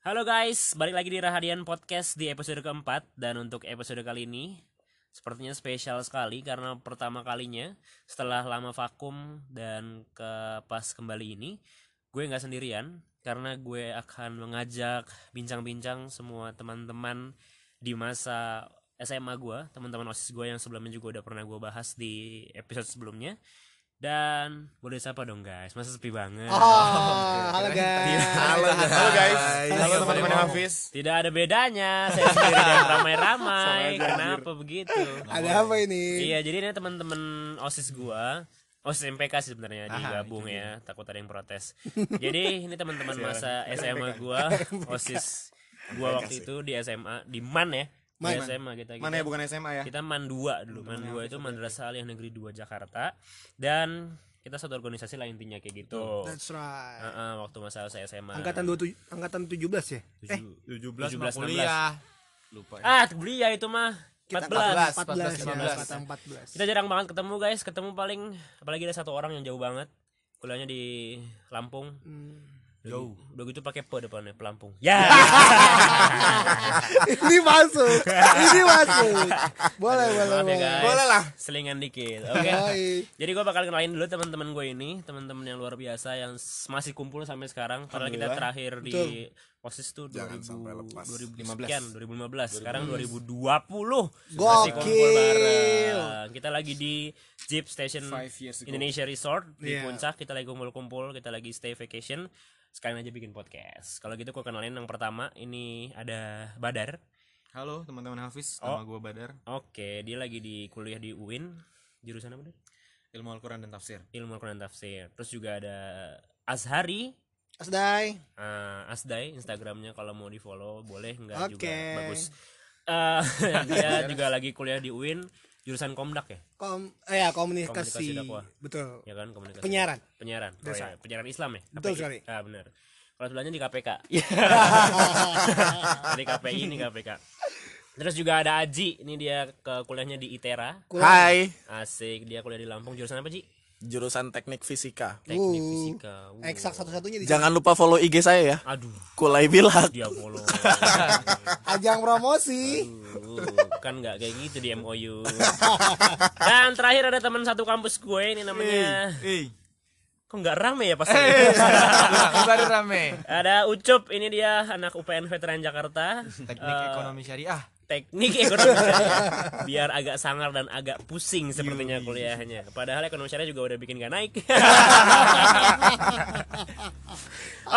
Halo guys, balik lagi di Rahadian Podcast di episode keempat. Dan untuk episode kali ini Sepertinya spesial sekali karena pertama kalinya Setelah lama vakum dan ke pas kembali ini Gue nggak sendirian. Karena gue akan mengajak bincang-bincang semua teman-teman Di masa SMA gue Teman-teman OSIS gue yang sebelumnya juga udah pernah gue bahas di episode sebelumnya dan boleh sapa dong guys, masa sepi banget. Oh, halo guys. Halo guys. Halo guys. Halo Halo teman-teman. Hafiz. Tidak ada bedanya, saya sendiri dan ramai-ramai. Kenapa begitu? Ada apa ini? Iya, jadi ini teman-teman OSIS gua, OSIS MPK sih sebenarnya Ah, digabung ya, takut ada yang protes. jadi ini teman-teman masa SMA gua, OSIS gua waktu itu di SMA di MAN ya. Man. SMA kita, kita Mana ya bukan SMA ya? kita MAN 2 dulu. MAN 2 itu Madrasah Aliyah Negeri 2 Jakarta dan kita satu organisasi lah intinya kayak gitu. That's right. Heeh, waktu masa saya SMA. Angkatan 27 angkatan 17 ya? Eh, 17 17, mah kuliah. Lupa. Ah, kuliah itu mah 14. 14 14 Kita jarang banget ketemu guys, ketemu paling apalagi ada satu orang yang jauh banget. Kuliahnya di Lampung. Jauh. Udah gitu pakai P depannya, Pelampung. Ya. ini masuk. ini masuk. Boleh, boleh, Maaf ya boleh. guys. Boleh lah. Selingan dikit. Oke. Yoi. Jadi gue bakal kenalin dulu teman-teman gue ini, teman-teman yang luar biasa yang masih kumpul sampai sekarang. Padahal kita terakhir di OSIS tuh 2000, Jangan sampai lepas. 2000 sekian, 2015. Sekarang 2020. Masih Gokil. kumpul bareng. Kita lagi di Jeep Station. Indonesia Resort di Iya. Puncak. Kita lagi kumpul-kumpul, kita lagi stay vacation. Sekalian aja bikin podcast. Kalau gitu gue kenalin yang pertama ini ada Badar. Halo teman-teman Hafiz, Oh. nama gue Badar, Oke, dia lagi di kuliah di UIN. Jurusan apa deh? Ilmu Al-Quran dan Tafsir. Ilmu Al-Quran Tafsir. Terus juga ada Azhari, Asdai. uh, Asdai Instagramnya kalau mau di follow boleh nggak juga Oke. bagus. Eh, dia juga lagi kuliah di UIN jurusan Komdak ya, Kom eh ya Komunikasi komunikasi. dakwah. Betul. ya kan komunikasi. Penyiaran. Penyiaran. Oh, ya. Penyiaran Islam ya. Betul KPI. sekali. Ah benar. Kalau sebelahnya di KPK. Ini KPI ini KPK. Terus juga ada Aji, ini dia ke kuliahnya di ITERA. Hai, Asik, dia kuliah di Lampung jurusan apa, Ji? Jurusan teknik fisika. Teknik Uh, fisika. Uh. Eksak satu-satunya di Jangan lupa follow IG saya ya. Aduh, Kulai Bilak. dia follow. ajang promosi. Uh, kan nggak kayak gitu di MOU. Dan terakhir ada teman satu kampus gue ini namanya Eh, kok nggak rame ya pas baru rame ada Ucup ini dia anak UPN Veteran Jakarta teknik Eh, ekonomi syariah teknik ekonomi syariah. biar agak sangar dan agak pusing sepertinya kuliahnya. Padahal ekonomi syariah juga udah bikin gak naik.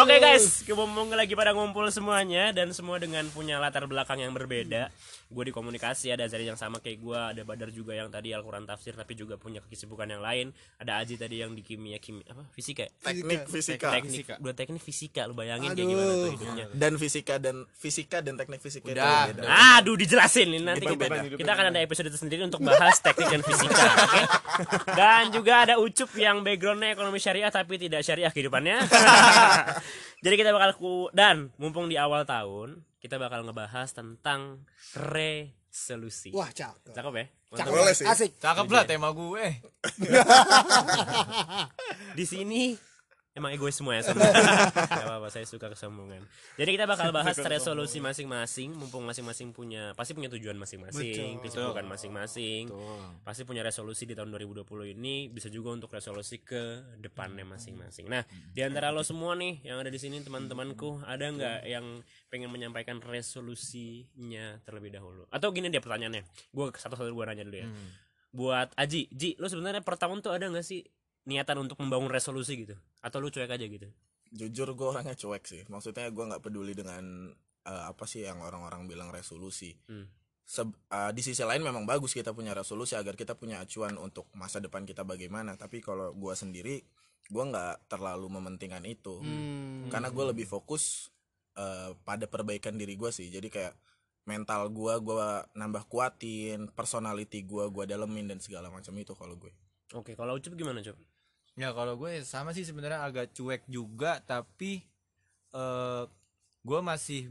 Oke guys. Ngomong lagi pada ngumpul semuanya dan semua dengan punya latar belakang yang berbeda gue di komunikasi ada Zari yang sama kayak gue ada Badar juga yang tadi Al-Quran tafsir tapi juga punya kesibukan yang lain ada Aji tadi yang di kimia kimia apa fisika? Teknik fisika. teknik udah teknik fisika lu bayangin kayak gimana tuh hidupnya Dan fisika dan fisika dan teknik fisika itu Udah. beda. Aduh dijelasin nih nanti kita, kita akan ada episode tersendiri untuk bahas teknik dan fisika, oke? Dan juga ada Ucup yang backgroundnya ekonomi syariah tapi tidak syariah kehidupannya. Jadi kita bakal ku dan mumpung di awal tahun kita bakal ngebahas tentang resolusi. Wah, cakep. Cakep ya? Mantap. Cakep. Boleh sih. Asik. cakep lah tema gue Di sini emang egois semua ya sama. Gak apa-apa, saya suka kesombongan. Jadi kita bakal bahas resolusi masing-masing, mumpung masing-masing punya pasti punya tujuan masing-masing, kesibukan masing-masing. Pasti punya resolusi di tahun 2020 ini bisa juga untuk resolusi ke depannya masing-masing. Nah, di antara lo semua nih yang ada di sini teman-temanku, ada nggak yang pengen menyampaikan resolusinya terlebih dahulu? Atau gini dia pertanyaannya. Gue satu-satu gue nanya dulu ya. Buat Aji, Ji, lo sebenarnya per tahun tuh ada nggak sih niatan untuk membangun resolusi gitu atau lu cuek aja gitu Jujur gue orangnya cuek sih. Maksudnya gue nggak peduli dengan eh, apa sih yang orang-orang bilang resolusi. Hmm. Seb- eh, di sisi lain memang bagus kita punya resolusi agar kita punya acuan untuk masa depan kita bagaimana. Tapi kalau gue sendiri, gue nggak terlalu mementingkan itu. Hmm. karena gue lebih fokus eh, pada perbaikan diri gue sih jadi kayak mental gue gue nambah kuatin personality gue gue dalemin dan segala macam itu kalau gue oke kalau ucup gimana cup ya kalau gue sama sih sebenarnya agak cuek juga tapi eh gue masih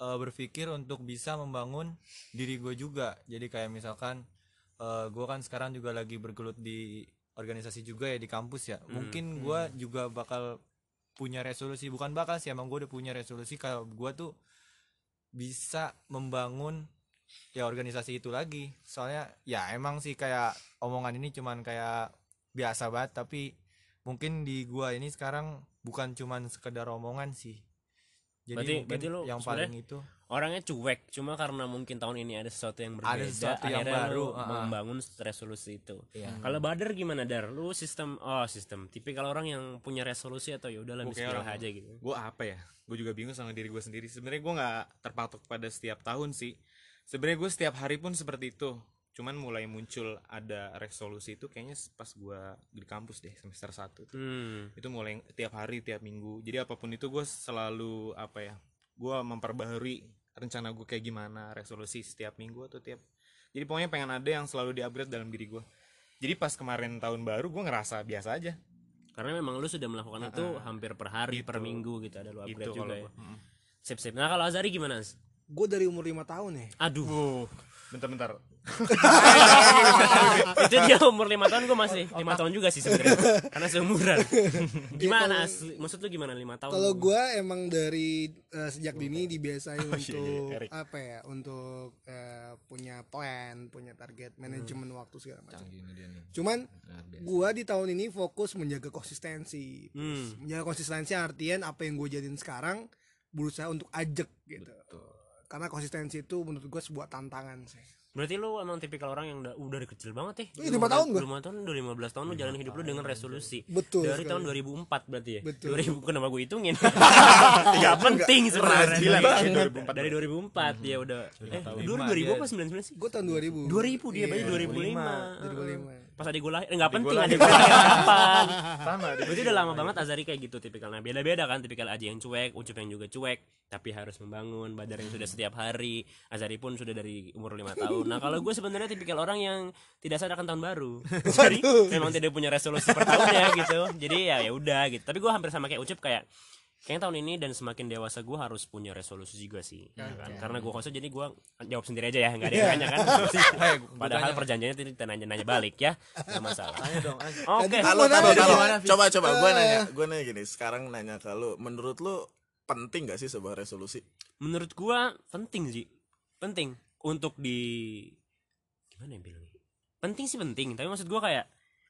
eh, berpikir untuk bisa membangun diri gue juga. Jadi kayak misalkan eh gue kan sekarang juga lagi bergelut di organisasi juga ya di kampus ya. Mungkin gua juga bakal punya resolusi bukan bakal sih emang gue udah punya resolusi kalau gua tuh bisa membangun ya organisasi itu lagi. Soalnya ya emang sih kayak omongan ini cuman kayak biasa banget tapi mungkin di gua ini sekarang bukan cuman sekedar omongan sih. Jadi Berarti- mungkin berarti lu yang paling itu. orangnya cuek cuma karena mungkin tahun ini ada sesuatu yang berbeda Ada sesuatu yang akhirnya baru, uh-uh. membangun resolusi itu. Iya. kalau Badar gimana Dar? Lu sistem oh sistem. Tipikal orang yang punya resolusi atau ya udahlah Gua bismillah orang- aja gitu. gue apa ya? Gue juga bingung sama diri gue sendiri. Sebenarnya gue nggak terpatok pada setiap tahun sih. Sebenarnya gue setiap hari pun seperti itu cuman mulai muncul ada resolusi itu kayaknya pas gue di kampus deh semester 1 hmm. Itu mulai tiap hari tiap minggu. Jadi apa pun itu gue selalu apa ya gue memperbaharui rencana gue kayak gimana resolusi setiap minggu atau tiap jadi pokoknya pengen ada yang selalu diupgrade dalam diri gue jadi pas kemarin tahun baru gue ngerasa biasa aja. Karena memang lu sudah melakukan itu hampir per hari per minggu gitu ada lu upgrade gitu juga ya. gua. Mm. sip sip. Nah kalau Azari gimana Az? Gue dari umur 5 tahun ya. aduh bentar-bentar itu dia umur lima tahun gue masih lima tahun juga sih sebenarnya karena seumuran gimana asli maksud lu gimana lima tahun Kalau gue emang dari eh, sejak dini dibiasain iya, untuk Erik. apa ya, untuk eh, punya plan, punya target, manajemen waktu segala macam. Cuman gua di tahun ini fokus menjaga konsistensi. Hmm. Menjaga konsistensi artian apa yang gue jadiin sekarang berusaha untuk ajak gitu. Karena konsistensi itu menurut gue sebuah tantangan sih. Berarti lu emang tipikal orang yang udah, udah dari kecil banget ya? Iya, lima tahun gua. Lima tahun, udah 15 tahun lu jalan hidup lu dengan resolusi. Betul Dari sekali. tahun 2004 berarti ya? Betul. 2000 kenapa gue hitungin? Gak penting sebenarnya. Dari banget. 2004 dari 2004 dia udah eh 2000 apa 99 sih? Gue tahun 2000. 2000 dia berarti 2005. 2005. Pas adik gue lahir, enggak penting adik gue lahir kapan. sama Berarti udah lama banget Azari kayak gitu tipikalnya. Beda-beda kan tipikal Aji yang cuek, Ucup yang juga cuek, tapi harus membangun. Badar yang sudah setiap hari, Azari pun sudah dari umur lima tahun. Nah, kalau gue sebenarnya tipikal orang yang tidak sadar akan tahun baru. Jadi memang tidak punya resolusi per tahunnya gitu. Jadi ya ya udah gitu. Tapi gue hampir sama kayak Ucup kayak Kayaknya tahun ini dan semakin dewasa gue harus punya resolusi juga sih ya kan? Karena gue khusus jadi gue jawab sendiri aja ya Nggak ada yang nanya kan Padahal perjanjiannya tadi kita nanya-nanya balik ya Gak masalah tanya dong Ay. Oke Halo, Gimana, halo, halo. Fis? Coba, coba. Gue nanya, gue nanya gini. Sekarang nanya ke lu. Menurut lu penting gak sih sebuah resolusi? menurut gua penting sih penting untuk di gimana ya bilangnya penting sih penting tapi maksud gua kayak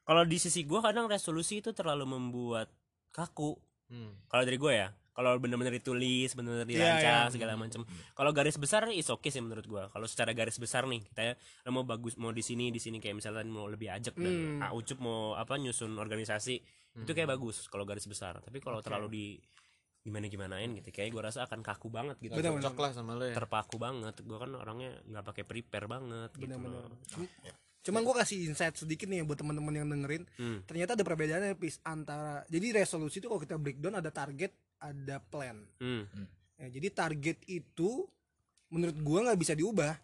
kalau di sisi gua kadang resolusi itu terlalu membuat kaku kalau dari gua ya kalau bener-bener ditulis bener-bener dirancang segala macam kalau garis besar is oke sih menurut gua. Kalau secara garis besar nih kita ya, mau bagus mau di sini di sini kayak misalnya mau lebih ajak dan ah, Ucup mau apa nyusun organisasi itu kayak bagus kalau garis besar. Tapi kalau terlalu di gimana gimanain gitu kayak gua rasa akan kaku banget gitu. Bener, bener. cocok lah sama lo ya. Terpaku banget. Gue kan orangnya nggak pakai prepare banget gitu Bener-bener. loh. Cuman gue kasih insight sedikit nih buat teman-teman yang dengerin. Hmm. Ternyata ada perbedaannya pis antara jadi resolusi itu kalau kita breakdown ada target, ada plan. Hmm. Ya, jadi target itu menurut gua nggak bisa diubah.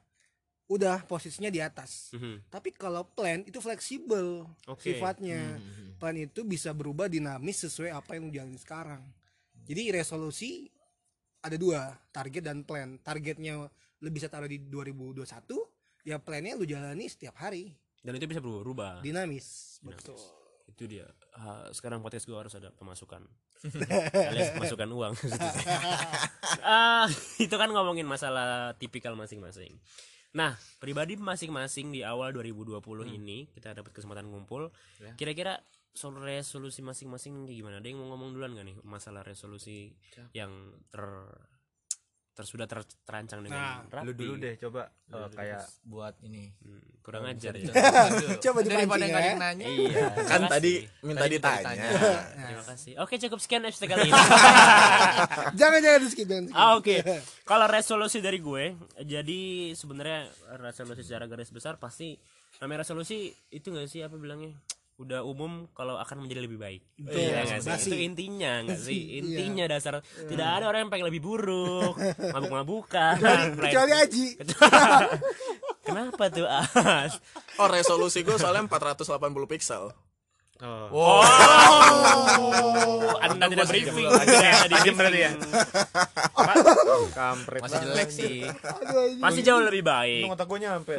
Udah posisinya di atas. Mhm. Tapi kalau plan itu fleksibel Oke. sifatnya. Plan itu bisa berubah dinamis sesuai apa yang lu jalanin sekarang. Jadi resolusi ada dua, target dan plan. Targetnya lu bisa taruh di 2021, ya plannya lu jalani setiap hari, dan itu bisa berubah dinamis. Betul. itu dia. Ah, sekarang podcast gue harus ada pemasukan. Alias pemasukan uang. Ah itu kan ngomongin masalah tipikal masing-masing. Nah pribadi masing-masing di awal 2020 ini kita dapat kesempatan ngumpul. Kira-kira soal resolusi masing-masing kayak gimana? Ada yang mau ngomong duluan gak nih masalah resolusi yang ter ter sudah ter- terancang dengan rapi lu dulu deh coba eh, kayak buat ini Hmm, kurang ajar ya Coba dipancing ada ya. yang nanya iya Kan tadi minta Tadi ditanya. Terima kasih. Oke, cukup sekian episode kali ini. jangan jangan di skip jangan skip. ah, oke. Kalau resolusi dari gue, jadi sebenarnya resolusi secara garis besar pasti namanya resolusi itu enggak sih apa bilangnya? Udah umum kalau akan menjadi lebih baik. Iya nggak sih? Basi. Itu intinya enggak sih? Iya. Intinya dasar tidak ada orang yang pengen lebih buruk, mabuk-mabukan. Kecuali Aji. Kenapa tuh As? Oh, resolusi gue soalnya 480 pixel. Oh. Oh, Anda tidak briefing. Anda di berarti ya. kampret masih jelek sih. Pasti jauh lebih baik. Otak gue nyampe.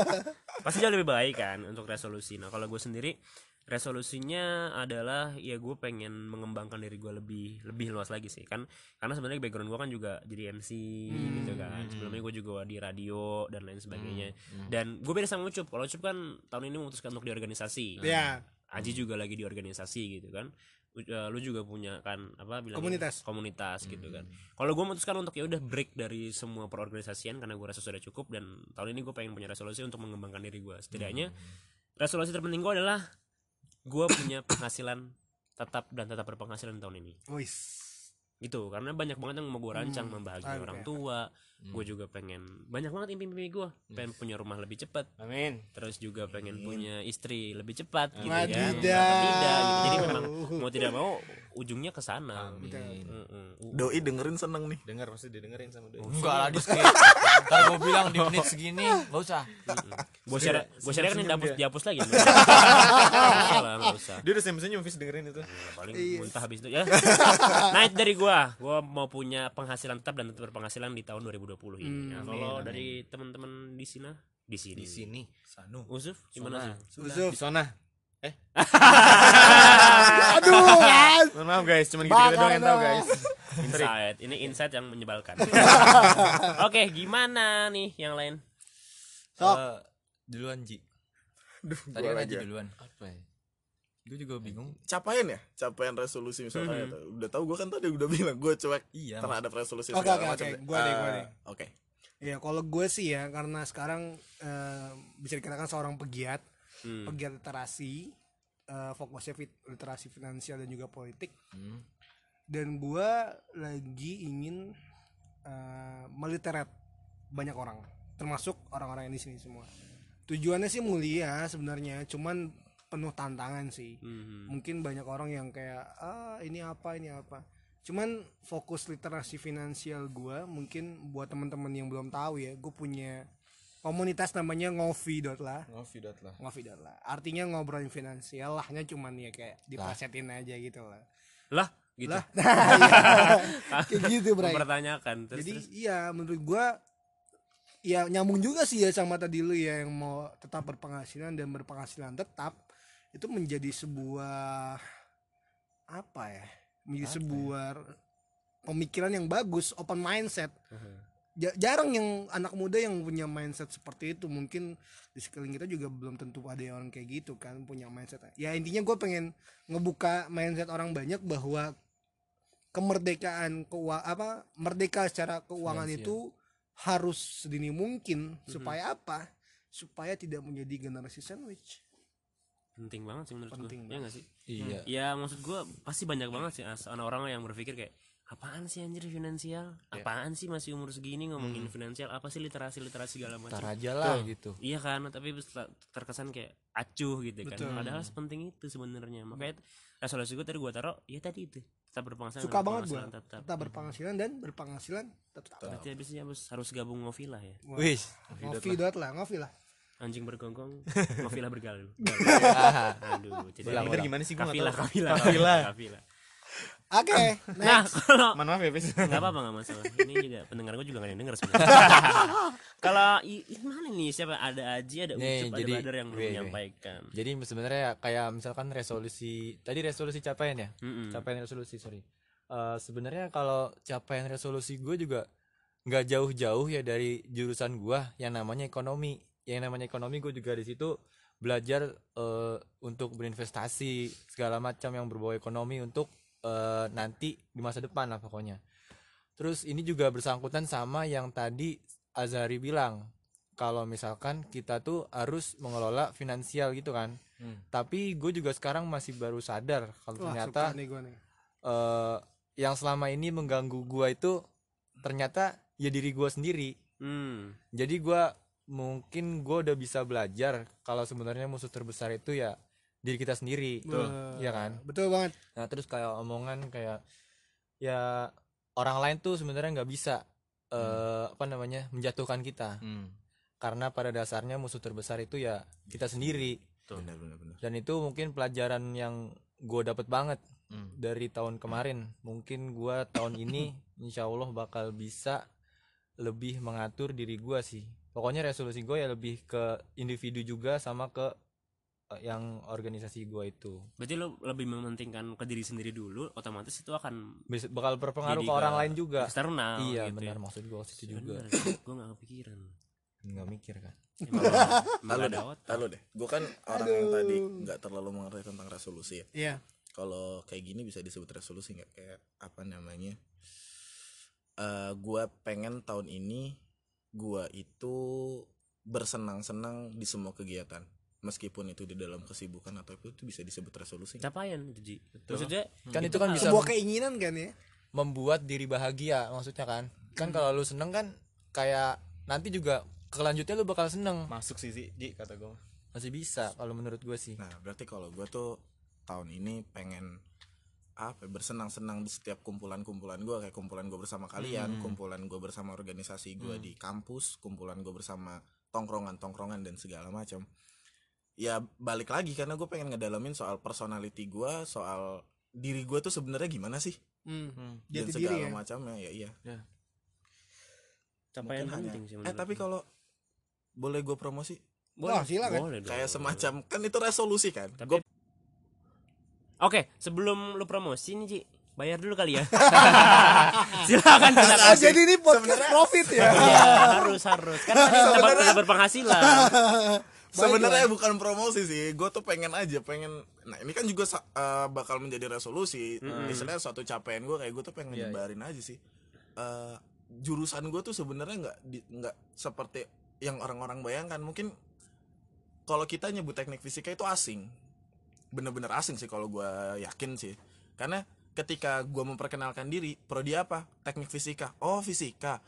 Pasti jauh lebih baik kan untuk resolusi. Nah kalau gue sendiri resolusinya adalah ya gue pengen mengembangkan diri gue lebih lebih luas lagi sih. Kan karena sebenarnya background gue kan juga jadi MC gitu kan. Sebelumnya gue juga di radio dan lain sebagainya. Dan gue beda sama Ucup. Kalau Ucup kan tahun ini memutuskan untuk di organisasi ya Aji juga lagi di organisasi gitu kan. Eh, lu juga punya kan apa bilang Komunitas. komunitas gitu kan. Kalau gue memutuskan untuk ya udah break dari semua perorganisasian karena gue rasa sudah cukup dan tahun ini gue pengen punya resolusi untuk mengembangkan diri gue setidaknya resolusi terpenting gue adalah gue punya penghasilan tetap dan tetap berpenghasilan tahun ini. Wis gitu karena banyak banget yang mau gue rancang membahagiai Oke. orang tua. Gue juga pengen banyak banget impi-impi gue pengen punya rumah lebih cepat. Amin. terus juga pengen punya istri lebih cepat gitu kan. Tidak? Gitu. jadi memang mau tidak mau ujungnya ke sana. Mm-mm. doi dengerin seneng nih. Dengar pasti didengerin sama doi. enggak lah di ntar gue bilang di menit segini gak usah. Gue share gue share kan dihapus dihapus lagi. Nggak nggak usah. Dia udah senyum-senyum Fis dengerin itu. paling muntah habis itu ya. Itu dari gua gua mau punya penghasilan tetap dan tetap berpenghasilan di tahun 2020 ini. Nah, kalau dari teman-teman di sini? Di sini. Di sini. sanu. Usuf gimana sih Uzuf Di sana. Eh, aduh kan mohon maaf guys, cuman gitu-gitu doang yang tahu guys. insight. Ini insight yang menyebalkan. Oke gimana nih yang lain? Sok. Eh, duluan Ji. Tadi gua kan ya. duluan. Apa ya gue juga bingung capaian ya capaian resolusi misalnya udah tahu gue kan tadi udah bilang gue cuek Iya, terhadap resolusi Oke, oke, oke. deh. Gua deh, gua Eh, deh. oke Ya kalau gue sih ya karena sekarang eh, bisa dikatakan seorang pegiat, Hmm. pegiat literasi, eh, fokusnya fit, literasi finansial dan juga politik. Dan gue lagi ingin eh, meliteret banyak orang, termasuk orang-orang yang di sini semua. Tujuannya sih mulia sebenarnya, cuman penuh tantangan sih. Mhm. Mungkin banyak orang yang kayak ah ini apa ini apa. Cuman fokus literasi finansial gua mungkin buat teman-teman yang belum tahu ya, gue punya komunitas namanya ngopi dot lah Ngopi dot lah. ngopi dot lah artinya ngobrolin finansial lahnya cuman ya kayak dipasetin aja gitu lah lah gitu lah iya. kayak gitu mempertanyakan terus, jadi terus iya menurut gua ya nyambung juga sih ya sama tadi lu ya yang mau tetap berpenghasilan dan berpenghasilan tetap itu menjadi sebuah apa ya menjadi sebuah pemikiran yang bagus open mindset. Ja- jarang yang anak muda yang punya mindset seperti itu. Mungkin di sekeliling kita juga belum tentu ada yang orang kayak gitu kan punya mindset. Ya intinya gue pengen ngebuka mindset orang banyak bahwa kemerdekaan keuangan apa merdeka secara keuangan itu harus sedini mungkin supaya apa? Supaya tidak menjadi generasi sandwich penting banget sih menurut Penting gue ya nggak sih? Iya. Ya maksud gue pasti banyak banget sih as- orang yang berpikir kayak apaan sih anjir finansial? Apaan sih masih umur segini ngomongin finansial? Apa sih literasi literasi segala macam? Tar aja lah gitu. Iya kan? Tapi terkesan kayak acuh gitu kan. Betul. padahal sepenting itu sebenarnya. Makanya resolusi gue tadi gue taruh ya tadi itu. Tetap berpenghasilan suka banget gue berpenghasilan tetap. Tetap berpenghasilan dan berpenghasilan tetap. Berarti habisnya harus harus gabung ngopi lah ya. Wis ngopi dot lah. ngopi lah anjing bergonggong ngopi lah bergaul aduh jadi Ulang, gimana sih gue gak kafilah tahu. kafilah. Kafilah. kafilah. Oke nah next. kalau Mohon maaf ya, Fis. nggak apa-apa nggak masalah. Ini juga pendengar gue juga nggak ada yang denger sebenarnya. Kalau mana nih? Siapa? Ada Aji ada Ucup ada Badar yang belum weh, weh. menyampaikan. Jadi sebenarnya kayak misalkan resolusi tadi resolusi capaian ya? Mm-mm. capaian resolusi sorry. Eh, sebenarnya kalau capaian resolusi gue juga nggak jauh-jauh ya dari jurusan gua yang namanya ekonomi yang namanya ekonomi gue juga di situ belajar eh, untuk berinvestasi segala macam yang berbau ekonomi untuk eh, nanti di masa depan lah pokoknya. Terus ini juga bersangkutan sama yang tadi Azari bilang kalau misalkan kita tuh harus mengelola finansial gitu kan. Tapi gue juga sekarang masih baru sadar kalau ternyata nih gue nih. eh yang selama ini mengganggu gua itu ternyata ya diri gua sendiri. Hmm. jadi gua mungkin gua udah bisa belajar kalau sebenarnya musuh terbesar itu ya diri kita sendiri. Wah, Iya kan? Betul banget. Nah terus kayak omongan kayak ya orang lain tuh sebenarnya nggak bisa eh apa namanya menjatuhkan kita. Hmm. karena pada dasarnya musuh terbesar itu ya kita sendiri. Benar benar benar. Dan itu mungkin pelajaran yang gue dapet banget Hmm. dari tahun kemarin. Mungkin gua tahun ini insya Allah bakal bisa lebih mengatur diri gua sih pokoknya resolusi gue ya lebih ke individu juga sama ke eh, yang organisasi gua itu berarti lo lebih mementingkan ke diri sendiri dulu otomatis itu akan Bisa- bakal berpengaruh ke orang ke lain juga eksternal iya gitu benar ya. maksud gua waktu itu juga gue gak kepikiran nggak mikir kan Lalu ada deh, lalu deh. Gue kan orang yang tadi nggak terlalu mengerti tentang resolusi ya. Iya. Kalau kayak gini bisa disebut resolusi nggak? Kayak apa namanya? Eh gue pengen tahun ini gue itu bersenang-senang di semua kegiatan. Meskipun itu di dalam kesibukan atau itu, itu bisa disebut resolusi. capaian itu Ji? Maksudnya kan itu kan bisa Sebuah keinginan kan ya. membuat diri bahagia maksudnya kan. Kan kalau lu seneng kan kayak nanti juga kelanjutnya lu bakal seneng. Masuk sih Zi, Ji kata gue masih bisa kalau menurut gue sih. Nah, berarti kalau gue tuh tahun ini pengen apa ya, bersenang-senang di setiap kumpulan-kumpulan gue kayak kumpulan gue bersama kalian, kumpulan gue bersama organisasi gue di kampus, kumpulan gue bersama tongkrongan-tongkrongan dan segala macam. Ya balik lagi karena gue pengen ngedalamin soal personality gue, soal diri gue tuh sebenarnya gimana sih Hmm. dan Jati segala ya. macamnya ya iya. capaian Mungkin hanya- sih Eh tapi kalau boleh gue promosi Wah, silakan. boleh dong. kayak semacam kan itu resolusi kan. Gua Oke, sebelum lu promosi nih, Ji, bayar dulu kali ya. silakan silakan. Oh, jadi ini podcast profit ya. Iya, harus harus. Kan tadi tempat kita berpenghasilan. Sebenarnya bukan promosi sih, gue tuh pengen aja, pengen. Nah ini kan juga eh, bakal menjadi resolusi. Istilahnya suatu capaian gue kayak gue tuh pengen nyebarin aja sih. Eh, jurusan gue tuh sebenarnya nggak di- nggak seperti yang orang-orang bayangkan. Mungkin kalau kita nyebut teknik fisika itu asing, bener-bener asing sih kalau gue yakin sih. Karena ketika gue memperkenalkan diri, prodi apa? Teknik fisika. Oh fisika.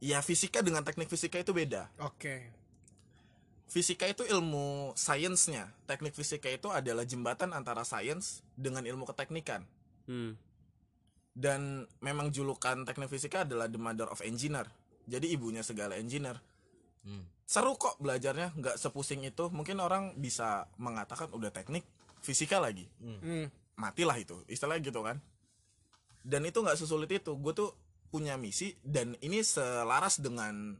Ya fisika dengan teknik fisika itu beda Oke. fisika itu ilmu sainsnya teknik fisika itu adalah jembatan antara sains dengan ilmu keteknikan Hmm. dan memang julukan teknik fisika adalah the mother of engineer jadi ibunya segala engineer Hmm. seru kok belajarnya nggak sepusing itu mungkin orang bisa mengatakan udah teknik fisika lagi. Hmm. matilah itu istilahnya gitu kan. Dan itu nggak sesulit itu. Gue tuh punya misi dan ini selaras dengan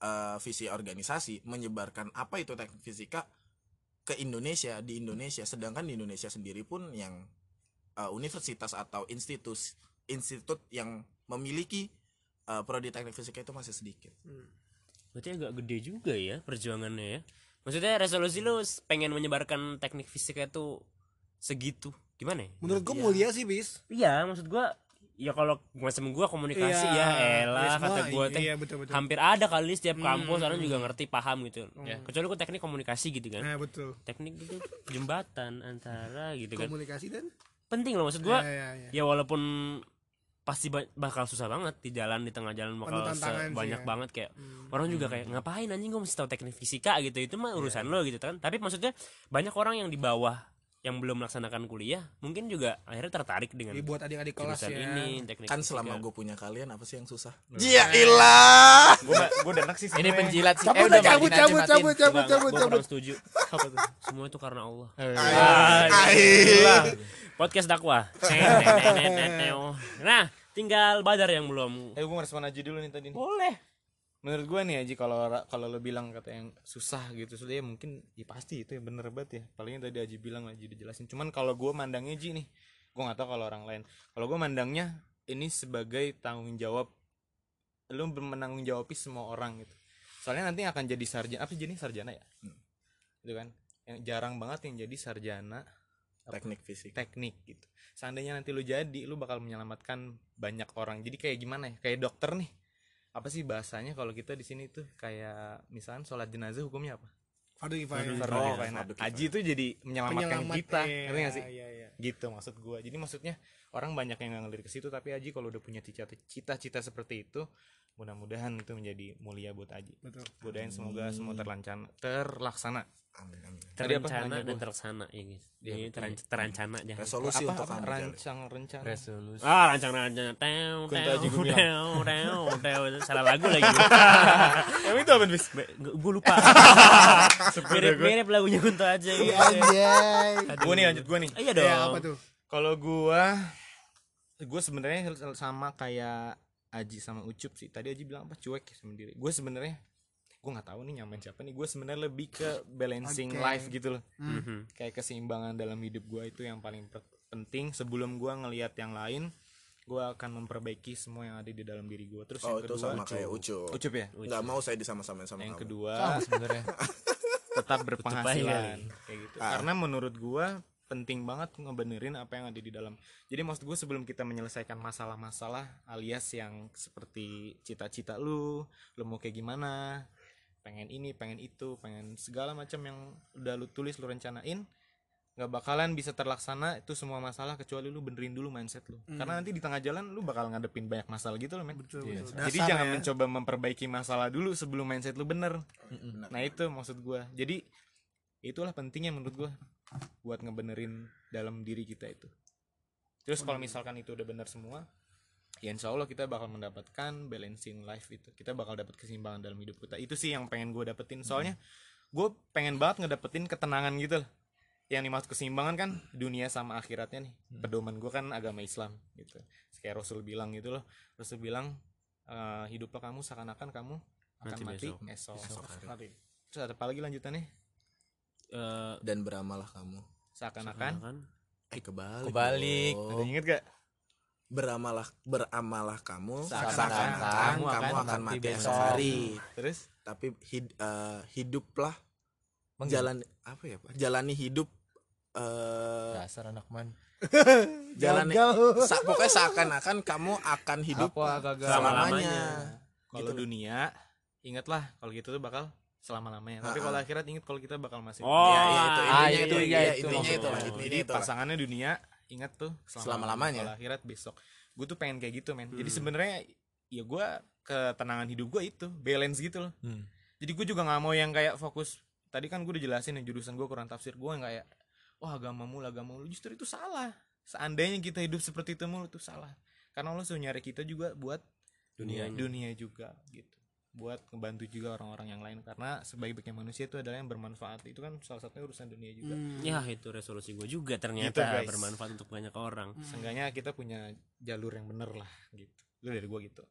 eh, visi organisasi menyebarkan apa itu teknik fisika ke Indonesia di Indonesia. Sedangkan di Indonesia sendiri pun yang eh, universitas atau institus institut yang memiliki eh, prodi teknik fisika itu masih sedikit. Berarti agak gede juga ya perjuangannya ya. Maksudnya resolusi lu pengen menyebarkan teknik fisika itu segitu. Gimana ya? Menurut gue mulia sih, bis. Iya, maksud gua ya kalau macam gua komunikasi Iya, ya iya, elah semua, kata gua teh iya, betul, betul. hampir ada kali setiap kampus orang juga ngerti paham gitu ya kecuali gua teknik komunikasi gitu kan Nah, betul. teknik itu jembatan antara gitu kan Komunikasi dan penting loh maksud gua Ya, ya, ya. ya walaupun pasti ba- bakal susah banget di jalan di tengah jalan bakal banyak ya. banget kayak orang juga kayak ngapain anjing gue mesti tahu teknik fisika? gitu. Itu mah urusan lo gitu kan? Tapi maksudnya banyak orang yang di bawah yang belum melaksanakan kuliah mungkin juga akhirnya tertarik dengan dibuat adik-adik kelas ya. ini teknik kan selama gue punya kalian apa sih yang susah? Iya ilah. Gue gue udah enak sih ini penjilat sih. Cabut, udah, cabut, cabut, cabut, cabut, cabut, cabut. setuju. Semua itu karena Allah. Podcast dakwah. Nah tinggal badar yang belum. Eh gue merespon aja dulu nih tadi. nih. boleh Menurut gue nih Aji kalau kalau lo bilang kata yang susah gitu, sudah ya mungkin ya pasti itu ya bener banget ya. Palingnya tadi Aji bilang Aji udah jelasin. Cuman kalau gue mandangnya Ji nih, gue nggak tahu kalau orang lain. Kalau gue mandangnya ini sebagai tanggung jawab lo menanggung jawabi semua orang gitu. Soalnya nanti akan jadi sarjana apa jadi sarjana ya? Itu kan yang jarang banget yang jadi sarjana teknik fisik teknik gitu. Seandainya nanti lu jadi, lu bakal menyelamatkan banyak orang. Jadi kayak gimana ya? Kayak dokter nih. Apa sih bahasanya kalau kita di sini tuh kayak misalnya sholat jenazah hukumnya apa? Fardu kifayah. Oh, kifayah. Nah, fardu kifayah. Aji itu jadi menyelamatkan Penyelamat, kita, iya, ngerti gak sih? iya, iya. Gitu maksud gua. Jadi maksudnya orang banyak yang nggak ngelirik ke situ, tapi Aji kalau udah punya cita-cita seperti itu, mudah-mudahan itu menjadi mulia buat Aji. Betul. Mudahan semoga semua terlancana, terlaksana. amin amin terencana dan terlaksana ya guys Iya, ini betul. teran- terancana jangan resolusi apa, untuk apa rancang rencana resolusi ah rancang rancang teo teo teo teo teo salah lagu lagi Emang itu apa bis? gue lupa mirip mirip lagunya Kunto aja gitu Anjay. Gue nih lanjut gue nih. iya dong Ya, apa tuh? Kalau gua gue sebenarnya sama kayak Aji sama Ucup sih. Tadi Aji bilang apa? Cuek ya sama diri. Gue sebenarnya gue gue nggak tahu nih nyamain siapa nih. Gue sebenarnya lebih ke balancing Oke. life gitu loh. Mhm. kayak keseimbangan dalam hidup gue itu yang paling pe- penting. Sebelum gue ngelihat yang lain gue akan memperbaiki semua yang ada di dalam diri gue terus oh yang itu kedua sama kayak ucup. Ucup. Ya? Nggak mau saya disama-samain sama yang kamu. kedua sebenarnya. tetap berpenghasilan. Kayak gitu. Ah. karena menurut gua penting banget ngebenerin apa yang ada di dalam. Jadi maksud gue sebelum kita menyelesaikan masalah-masalah alias yang seperti cita-cita lu lu mau kayak gimana pengen ini pengen itu pengen segala macam yang udah lu tulis lu rencanain nggak bakalan bisa terlaksana itu semua masalah kecuali lu benerin dulu mindset lu. Karena nanti di tengah jalan lu bakal ngadepin banyak masalah gitu loh men. Betul, Iya. betul. jadi Dasar jangan ya. mencoba memperbaiki masalah dulu sebelum mindset lu bener. Nah itu maksud gua. Jadi itulah pentingnya menurut gua buat ngebenerin dalam diri kita itu. Terus kalau misalkan itu udah bener semua ya insya Allah kita bakal mendapatkan balancing life itu. Kita bakal dapat keseimbangan dalam hidup kita. Itu sih yang pengen gue dapetin. Soalnya gue pengen banget ngedapetin ketenangan gitu loh. Yang dimaksud keseimbangan kan dunia sama akhiratnya nih. Pedoman gue kan agama Islam gitu. Kayak Rasul bilang gitu loh. Rasul bilang eh, hiduplah kamu seakan-akan kamu akan Mati mati, besok. esok, Mati. terus ada apa lagi lanjutannya Eh, dan beramalah kamu seakan-akan kan eh kebalik Kebalik. ada inget gak beramalah beramalah kamu Seakan-akan kamu kamu akan akan mati mati esok besok. hari terus tapi hid- eh, hiduplah Emang jalan apa ya Pak? jalani hidup eh dasar anak man. jalani sa- pokoknya seakan-akan kamu akan hidup Apa gagal? selamanya kalau Gitu. dunia ingatlah kalau gitu tuh bakal selama lamanya tapi kalau akhirat ingat kalau kita bakal masih Oh, Iya, iya, itu Ah, intinya iya, itu. iya, iya, itu intinya itu lah jadi intinya itu. lah. pasangannya dunia ingat tuh Selama-lamanya. kalau akhirat besok. Gue tuh pengen kayak gitu men. Jadi sebenarnya ya gue ketenangan hidup gue itu balance gitu loh. Hmm. jadi gue juga nggak mau yang kayak fokus tadi kan gue udah jelasin ya jurusan gue kurang tafsir. Gue yang kayak wah agama mulu agama mulu. Justru itu salah. Seandainya kita hidup seperti itu mulu itu salah. Karena Allah suruh nyari kita juga buat Dunianya. dunia juga gitu buat ngebantu juga orang-orang yang lain. Karena sebaik-baiknya manusia itu adalah yang bermanfaat. Itu kan salah satunya urusan dunia juga. Ya itu resolusi gue juga Gitu, ternyata guys. bermanfaat untuk banyak orang. Seenggaknya kita punya jalur yang bener lah gitu. Itu dari gue gitu.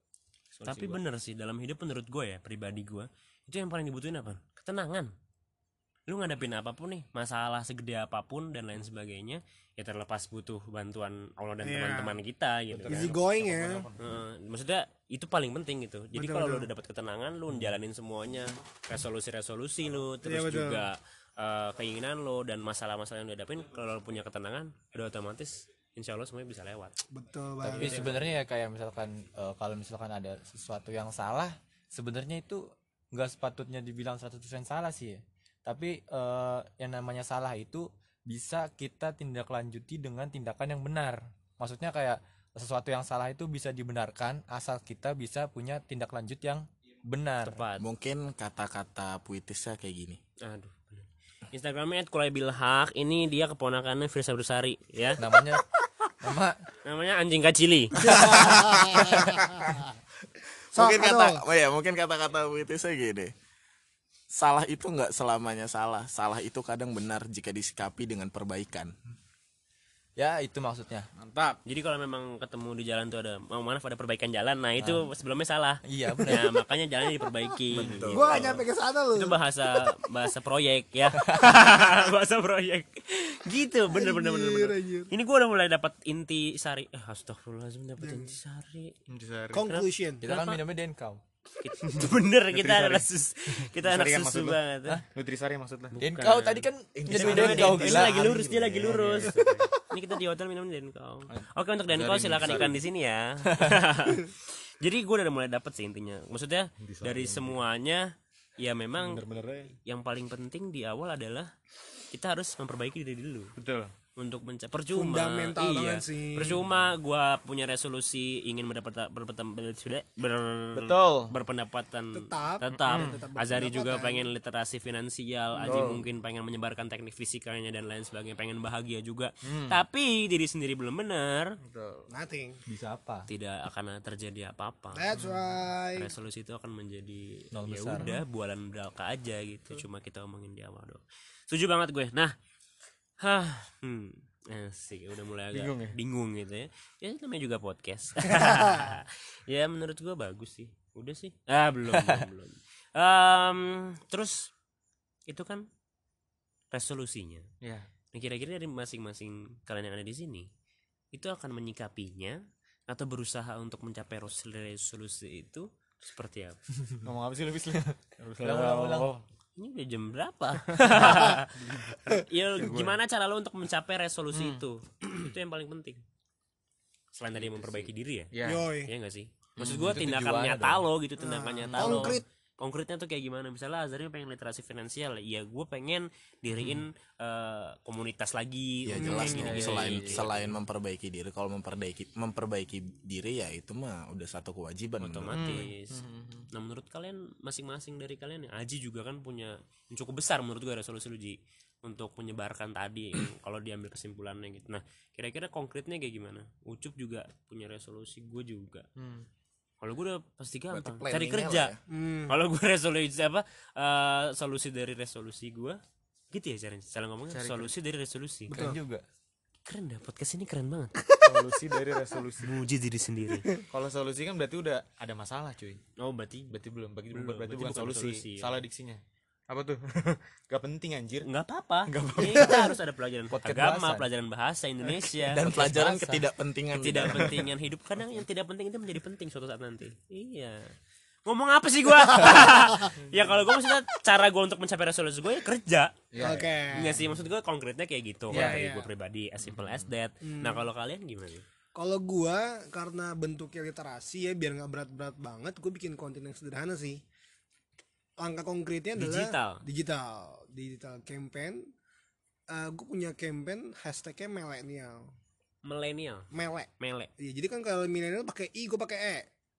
Resolusi tapi gua. bener sih dalam hidup menurut gue ya pribadi gue itu yang paling dibutuhin apa? Ketenangan lu ngadepin apa pun nih masalah segede apa pun dan lain sebagainya ya terlepas butuh bantuan Allah dan Iya. teman-teman kita gitu kan. easy going ya Heeh, maksudnya itu paling penting gitu jadi Betul, kalau lu betul. udah dapat ketenangan lu jalanin semuanya resolusi-resolusi lu terus Iya, betul. juga eh, keinginan lu dan masalah-masalah yang lu hadapin kalau lu punya ketenangan udah otomatis insya Allah semuanya bisa lewat betul Tapi banget sebenarnya ya kayak misalkan eh, kalau misalkan ada sesuatu yang salah, sebenarnya itu nggak sepatutnya dibilang 100% salah sih ya. Tapi eh, yang namanya salah itu bisa kita tindak lanjuti dengan tindakan yang benar. Maksudnya kayak sesuatu yang salah itu bisa dibenarkan asal kita bisa punya tindak lanjut yang benar. tepat. Mungkin kata-kata puitisnya kayak gini. Aduh. Instagramnya @kulaibilhaq ini dia keponakannya Firsa Bersari ya. Namanya nama namanya anjing kacili. Mungkin kata oh ya mungkin kata-kata puitisnya gini salah itu nggak selamanya salah. Salah itu kadang benar jika disikapi dengan perbaikan. Ya itu maksudnya. mantap. Jadi kalau memang ketemu di jalan tuh ada mau mana ada perbaikan jalan. Nah itu sebelumnya salah. Iya benar. ya makanya jalannya diperbaiki. Gitu. gua nyampe ke sana lu itu bahasa bahasa proyek ya. Bahasa proyek. Gitu bener bener bener, bener. Ini gua udah mulai dapat inti sari. Eh, astagfirullahaladzim dapat inti sari. Conclusion. Kita kan minumnya denkau. itu bener kita anak sus kita anak susu banget ya. Nutrisari maksud lah Denkau tadi kan Minum denkau Ini gila. lagi lurus dia lagi lurus. Ini kita di hotel minum denkau oke untuk denkau silakan ikan di sini ya. Jadi gue udah mulai dapet sih intinya. Maksudnya dari semuanya ya memang bener-bener yang paling penting di awal adalah kita harus memperbaiki diri dulu. Betul untuk mencapai percuma Fundamental iya banget sih. percuma gua punya resolusi ingin mendapat berpendapat sudah ber, Betul. berpendapatan Tetap. tetap Hmm, tetap Azari juga berpendapatan. pengen literasi finansial Aji mungkin pengen menyebarkan teknik fisikanya dan lain sebagainya pengen bahagia juga Hmm. tapi diri sendiri belum benar nothing Bisa apa? tidak akan terjadi apa-apa that's right resolusi itu akan menjadi Nol ya besar. udah bualan belaka aja gitu cuma kita omongin di awal doang setuju banget gue nah hah hmm Asik, udah mulai agak Bingung ya? bingung gitu ya ya namanya juga podcast ya menurut gue bagus sih udah sih ah belum belum, belum. Em, terus itu kan resolusinya. ya Nah, kira-kira dari masing-masing kalian yang ada di sini itu akan menyikapinya atau berusaha untuk mencapai res- resolusi itu seperti apa? ngomong apa sih lebih Ulang, ulang, ulang. Ini udah jam berapa? ya gimana cara lo untuk mencapai resolusi itu? itu yang paling penting. Selain tadi memperbaiki diri ya. ya Yoi. Iya gak sih? Maksud gua itu tindakan nyata lo gitu, tindakan nyata lo. Konkret. Konkretnya tuh kayak gimana? Misalnya Azari pengen literasi finansial, ya gue pengen diriin eh, komunitas lagi. ya jelas gini, gini, selain gini. selain memperbaiki diri kalau memperbaiki memperbaiki diri ya itu mah udah satu kewajiban menurut otomatis. Nah menurut kalian masing-masing dari kalian, ya, Aji juga kan punya yang cukup besar menurut gue resolusi lu Ji untuk menyebarkan tadi kalau diambil kesimpulannya gitu. Nah kira-kira konkretnya kayak gimana? Ucup juga punya resolusi, gue juga. Kalau gue udah pasti gampang cari kerja. ya. Hmm. Kalau gue resolusi apa? eh, solusi dari resolusi gue gitu ya cara cara ngomongnya solusi dari resolusi Keren juga. keren dah podcast ini keren banget solusi dari resolusi muji diri sendiri kalau solusi kan berarti udah ada masalah cuy oh berarti berarti belum berarti, Belum, berarti, berarti bukan, bukan solusi. solusi, ya. salah diksinya apa tuh? Gak penting anjir. Nggak apa-apa. Ini kita harus ada pelajaran Podcast agama bahasan. pelajaran bahasa Indonesia. Dan pelajaran bahasa. ketidakpentingan tidak pentingan hidup. Kadang yang tidak penting itu menjadi penting suatu saat nanti. Iya. Ngomong apa sih gua? Ya kalau gua maksudnya cara gua untuk mencapai resolusi gue ya kerja. Oke. Enggak sih maksud gue konkretnya kayak gitu. Kalau Iya, dari iya. gue pribadi as simple as that. Nah kalau kalian gimana? Kalau gua karena bentuknya literasi ya biar nggak berat-berat banget, gue bikin konten yang sederhana sih. Langkah konkretnya adalah Digital. digital, digital campaign. gue punya campaign hashtagnya milenial, milenial melek. melek Iya, jadi kan kalau milenial pakai i, gue pakai e.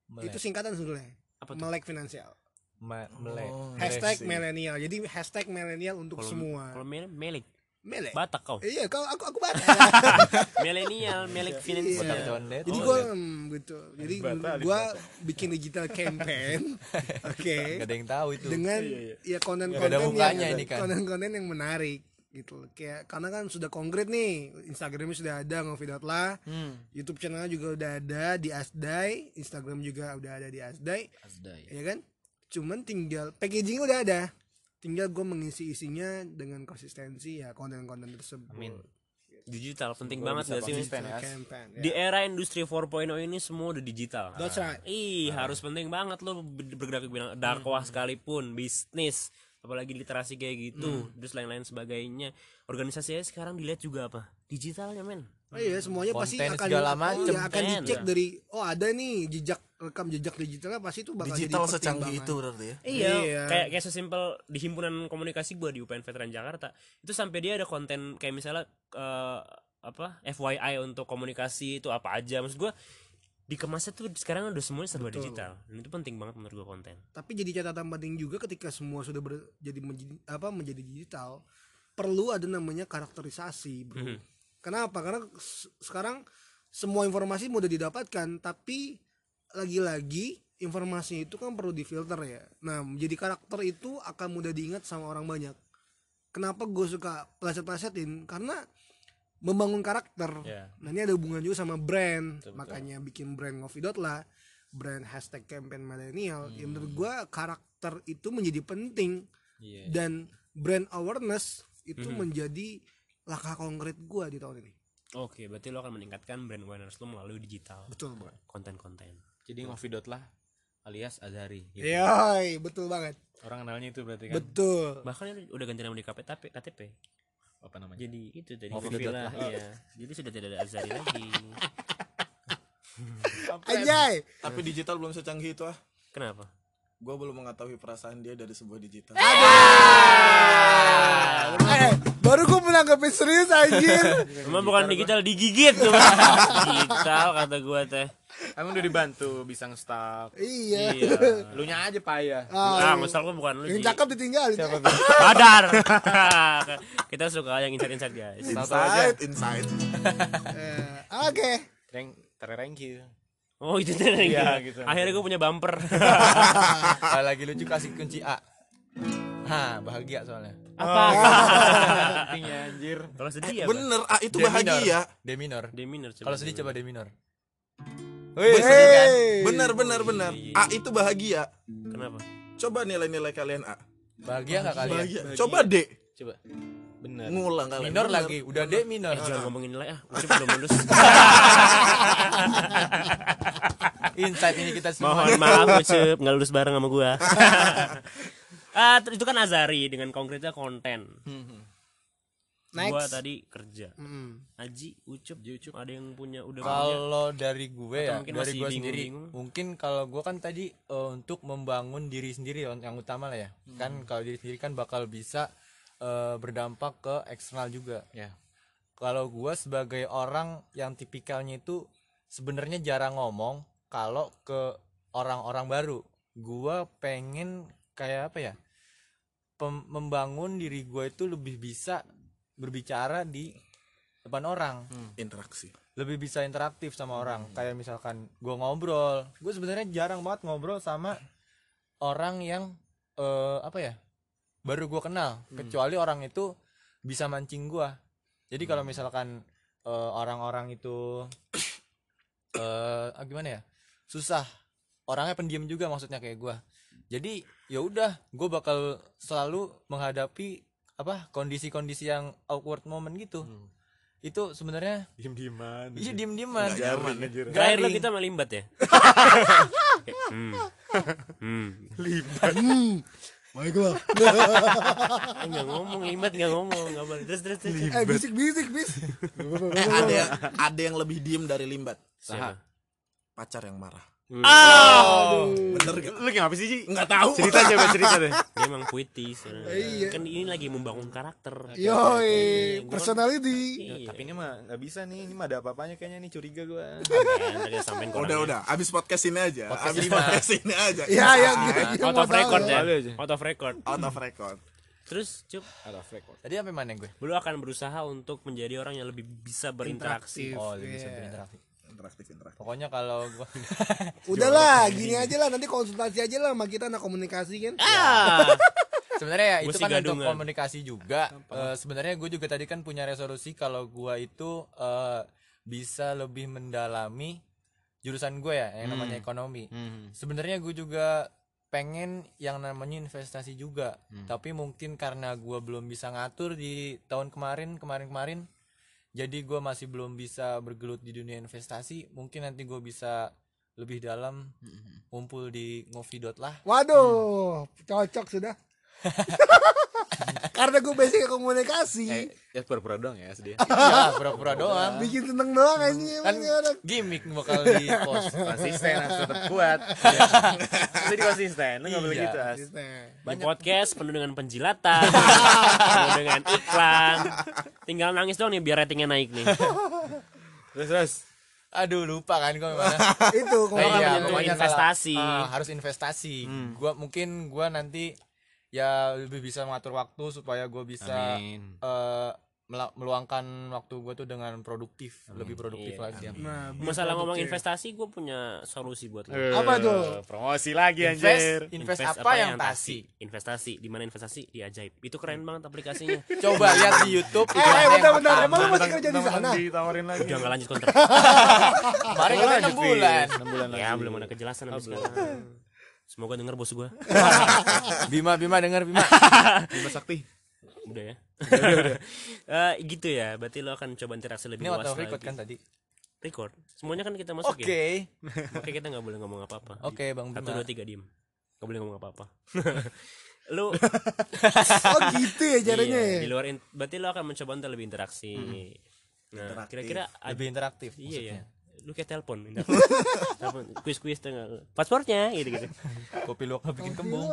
Melek. Itu singkatan sebetulnya. Apa tuh? Melek finansial. Ma- melek. Hashtag milenial. Jadi hashtag milenial untuk kalau semua. kalau mele- melek Melek. batak kau Iya, kalau aku aku batak. milenial melek Botak condet. Jadi Oh, gue iya. gitu. Jadi Bata, gue bikin digital campaign. Oke. Nggak ada yang tahu itu. dengan ya konten-konten Nggak ada yang mukanya ini kan. konten-konten yang menarik gitu kayak karena kan sudah konkret nih Instagramnya sudah ada ngopi.lah Hmm. YouTube channelnya juga udah ada di Asdai Instagram juga udah ada di Asdai ya kan cuman tinggal packaging udah ada tinggal gue mengisi isinya dengan konsistensi ya konten-konten tersebut Amin. digital penting banget gak sih ya. campaign ya. di era industri 4.0 ini semua udah digital That's right. Ih, harus penting banget lo ber- bergerak di bidang dakwah sekalipun, bisnis, apalagi literasi kayak gitu, terus lain-lain sebagainya. Organisasinya sekarang dilihat juga apa? Digitalnya, men. Oh iya semuanya pasti Konten akan segala oh, macem, iya, akan kan. dicek dari oh ada nih jejak rekam jejak digitalnya pasti itu bakal digital jadi secanggih itu berarti ya Iya, Iya. kayak kayak sesimpel di himpunan komunikasi gua di UPN Veteran Jakarta itu sampai dia ada konten kayak misalnya eh, apa FYI untuk komunikasi itu apa aja maksud gua dikemasnya tuh sekarang udah semuanya serba Betul. digital dan itu penting banget menurut gua konten tapi jadi catatan penting juga ketika semua sudah ber- jadi menjadi apa menjadi digital perlu ada namanya karakterisasi bro Mhm. Kenapa karena sekarang semua informasi mudah didapatkan tapi lagi-lagi informasi itu kan perlu difilter ya nah menjadi karakter itu akan mudah diingat sama orang banyak kenapa gue suka pelaset-pelasetin karena membangun karakter Ya. nah ini ada hubungan juga sama brand Betul, betul. makanya bikin brand ngopi lah brand hashtag campaign milenial Hmm. yang menurut gue karakter itu menjadi penting Iya. dan brand awareness itu Mhm. menjadi langkah konkret gue di tahun ini. Oke berarti lo akan meningkatkan brand awareness lo melalui digital. Betul banget. Konten-konten. Jadi ngovidot lah alias Azari gitu. Yoi, betul banget. Orang kenalnya itu berarti kan? Betul. Bahkan udah ganti nama di KTP KTP apa namanya? Jadi itu tadi Ngopi Ngopi dot lah iya. Jadi sudah tidak ada Azari lagi. Anjay. Tapi digital belum secanggih itu ah. Kenapa gue belum mengetahui perasaan dia dari sebuah digital. Eh! Baru gue menanggapi serius anjir. Emang bukan digital digigit tuh. Digital kata gua teh. Emang udah dibantu bisa nge-staff iya. Iya. Lu nya aja payah ah ngesal gua bukan lu yang cakep ditinggalin. Sadar kita suka yang insight-insight guys. Inside inside. Eh, oke. Terrank you oh itu tadi Iya, gitu. akhirnya gua punya bumper Kalau lagi lucu kasih kunci A. Ha, bahagia soalnya. apa pentingnya anjir kalau sedih ya bener ah itu bahagia D minor. D minor. Kalau sedih coba D minor. Wih, sedih kan? bener bener bener Iya, iya. ah itu bahagia kenapa Coba nilai-nilai kalian A. bahagia nggak kalian Bahagia. Coba D. coba bener. Ngulang kalian. minor Bener. lagi. Udah D minor. Eh, jangan ngomongin nilai ah. Ucup belum lulus. Insight ini kita semua. Mohon maaf Ucup. Nggak lulus bareng sama gua. Ah itu kan Azari dengan konkretnya konten. Next. gua tadi kerja. Hmm. Aji Ucup Ucup. ada yang punya udah punya? Kalau dari gue Atau ya mungkin dari masih gue sendiri mungkin kalau gue kan tadi eh, untuk membangun diri sendiri yang yang utama lah ya. Hmm. kan kalau diri sendiri kan bakal bisa eh, berdampak ke eksternal juga. Ya. Kalau gue sebagai orang yang tipikalnya itu sebenarnya jarang ngomong kalau ke orang-orang baru. Gue pengen kayak apa ya pem- membangun diri gue itu lebih bisa berbicara di depan orang. Interaksi. lebih bisa interaktif sama orang. Kayak misalkan gue ngobrol. Gue sebenarnya jarang banget ngobrol sama orang yang eh, apa ya baru gue kenal. Kecuali orang itu bisa mancing gue jadi kalau misalkan eh, orang-orang itu eh ah, gimana ya susah. Orangnya pendiam juga maksudnya kayak gue jadi ya udah gue bakal selalu menghadapi apa kondisi-kondisi yang awkward moment gitu. Itu sebenarnya diem dieman iya diem dieman Nyaman. Terakhir lo kita melimbat ya? Hmm. hmm. Baiklah. Eh, nggak ngomong limbat nggak ngomong nggak boleh terus terus terus eh bisik bisik bis. Eh, ada yang ada yang lebih diem dari limbat. Siapa? Pacar yang marah. Oh. Bener gak? lu kenapa sih Ji? Nggak tahu. cerita coba cerita deh dia emang puitis Iya. kan ini lagi membangun karakter Yoi, Gua kan- personality. Iya. tapi ini mah nggak bisa nih ini mah ada apa-apanya kayaknya nih curiga gua sampein Udah udah, abis podcast ini aja. Podcast abis lima. podcast ini aja. Ya ya. out of record ya aja. out of record Out of record. terus cup ada record tadi sampai mana gue lu akan berusaha untuk menjadi orang yang lebih bisa berinteraksi oh lebih bisa Iya. berinteraksi Interaktif interaktif. pokoknya kalau gue Udahlah, gini aja lah nanti konsultasi aja lah sama kita anak komunikasi kan. ah sebenarnya ya Gua itu kan untuk komunikasi juga. Eh, sebenarnya gue juga tadi kan punya resolusi kalau gue itu eh, bisa lebih mendalami jurusan gue ya yang namanya ekonomi. Sebenarnya gue juga pengen yang namanya investasi juga. Tapi mungkin karena gue belum bisa ngatur di tahun kemarin kemarin kemarin jadi gue masih belum bisa bergelut di dunia investasi mungkin nanti gue bisa lebih dalam ngumpul di ngovidot lah Waduh, cocok sudah. Karena gue basic komunikasi, eh ya pura-pura doang ya sedih ya? Pura-pura doang. Bikin seneng doang aja kan gimmick bakal di post. Konsisten harus tetap kuat. Jadi konsisten lu nggak boleh Iya. gitu as. Di podcast penuh dengan penjilatan penuh dengan iklan. Tinggal nangis doang nih biar ratingnya naik nih. Terus terus. Aduh lupa kan gue mana Itu Nah, kalau Iya, iya, investasi. kalau- ah, harus investasi. Gua mungkin gua nanti ya lebih bisa mengatur waktu supaya gue bisa Amin. eh, mela- meluangkan waktu gue tuh dengan produktif lebih produktif Iya. lagi. Nah, biar masalah ngomong produktif. investasi gue punya solusi buat lo Apa tuh? Eh, promosi lagi invest anjir. invest apa yang tasi? Investasi. Di mana investasi? Di ajaib. Itu keren banget aplikasinya. Coba lihat di YouTube Eh, yang bentar bentar, emang lu masih kerja di sana? ditawarin lagi. Udah nggak lanjut kontrak kemarin kan enam bulan. 6 bulan ya lagi. belum ada kejelasan sampai sekarang semoga denger bos gue Bima Bima dengar Bima. Bima Sakti. Udah ya? Eh, gitu ya. Berarti lo akan coba interaksi lebih ini luas record lagi. kan tadi? Record? Semuanya kan kita oke masukin? Oke. Kita nggak boleh ngomong apa-apa. Oke bang satu Bima dua tiga diem. Nggak boleh ngomong apa-apa. Lu Oh gitu ya caranya iya, ya. di luar in- berarti lo akan mencoba untuk lebih interaksi. Nah kira-kira ad- lebih interaktif iya ya lu kayak telepon telepon kuis kuis tengah. Pasportnya gitu gitu. Kopi luwak bikin kembung.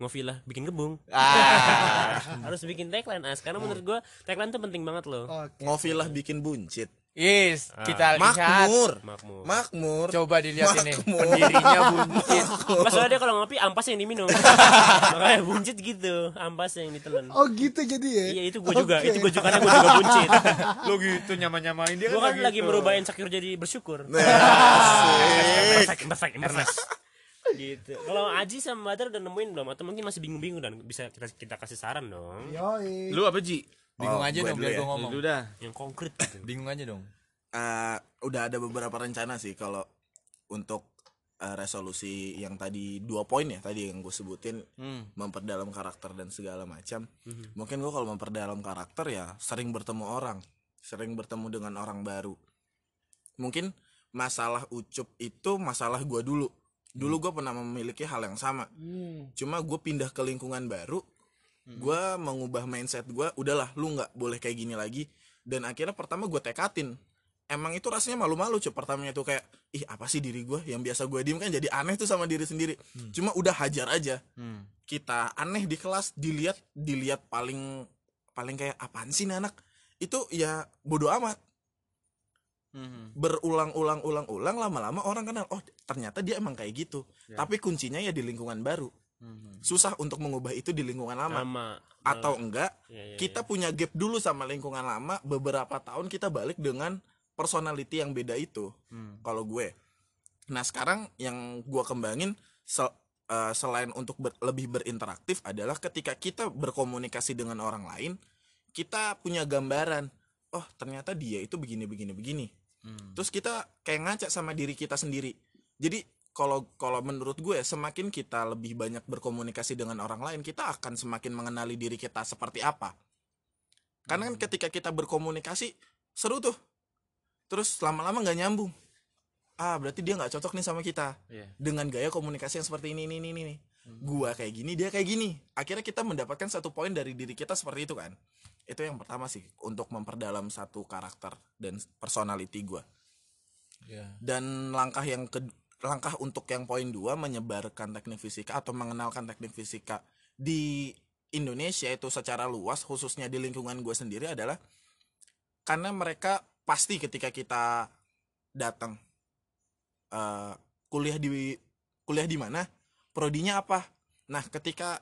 ngopi lah bikin kebung ah. Harus bikin tagline as. Karena menurut gua tagline tuh penting banget loh. Oke. Ngofilah bikin buncit. Yes kita lihat Makmur. makmur Makmur. coba dilihat ini Makmur. pendirinya buncit Mas soalnya dia kalau ngopi ampas yang diminum makanya buncit gitu ampas yang ditelan Oh gitu jadi ya. iya itu gua juga Oke. itu gua juga karena gua juga buncit lo gitu nyama-nyamain dia gua kan gitu. lagi merubah insecure jadi bersyukur Nah, Asik. perfect perfect gitu kalau Aji sama Badar udah nemuin belum atau mungkin masih bingung-bingung dan bisa kita, kita kasih saran dong Yoi. lu apa Ji bingung Oh, aja gue dong dulu biar ya. gue ngomong lu dah yang konkret gitu. bingung aja dong Eh, udah ada beberapa rencana sih kalau untuk eh, resolusi yang tadi dua poin ya tadi yang gue sebutin Hmm. memperdalam karakter dan segala macam Mhm. mungkin gue kalau memperdalam karakter ya sering bertemu orang sering bertemu dengan orang baru mungkin masalah ucup itu masalah gue dulu dulu gue pernah memiliki hal yang sama Hmm. cuma gue pindah ke lingkungan baru gue mengubah mindset gue udahlah lu nggak boleh kayak gini lagi. Dan akhirnya pertama gue tekatin. Emang itu rasanya malu-malu cuy pertamanya tuh kayak ih apa sih diri gue yang biasa gue diem? Kan jadi aneh tuh sama diri sendiri. Cuma udah hajar aja. Hmm. kita aneh di kelas dilihat dilihat paling paling kayak apaan sih nih anak? Itu ya bodoh amat. Hmm. berulang-ulang-ulang-ulang lama-lama orang kenal oh ternyata dia emang kayak gitu. Ya. tapi kuncinya ya di lingkungan baru Hmm. susah untuk mengubah itu di lingkungan lama Sama. atau enggak Iya, iya, kita punya gap dulu sama lingkungan lama beberapa tahun kita balik dengan personality yang beda itu Hmm. kalau gue nah sekarang yang gue kembangin sel- eh, selain untuk ber- lebih berinteraktif adalah ketika kita berkomunikasi dengan orang lain kita punya gambaran oh ternyata dia itu begini begini begini Hmm. terus kita kayak ngaca sama diri kita sendiri jadi kalau kalau menurut gue semakin kita lebih banyak berkomunikasi dengan orang lain kita akan semakin mengenali diri kita seperti apa. Karena kan ketika kita berkomunikasi seru tuh. Terus lama-lama nggak nyambung. Ah berarti dia nggak cocok nih sama kita. Iya. dengan gaya komunikasi yang seperti ini ini ini ini. Gua kayak gini dia kayak gini. Akhirnya kita mendapatkan satu poin dari diri kita seperti itu kan. Itu yang pertama sih untuk memperdalam satu karakter dan personality gua. Iya. dan langkah yang ke langkah untuk yang poin dua menyebarkan teknik fisika atau mengenalkan teknik fisika di Indonesia itu secara luas khususnya di lingkungan gue sendiri adalah karena mereka pasti ketika kita datang eh, kuliah di kuliah di mana prodinya apa? Nah ketika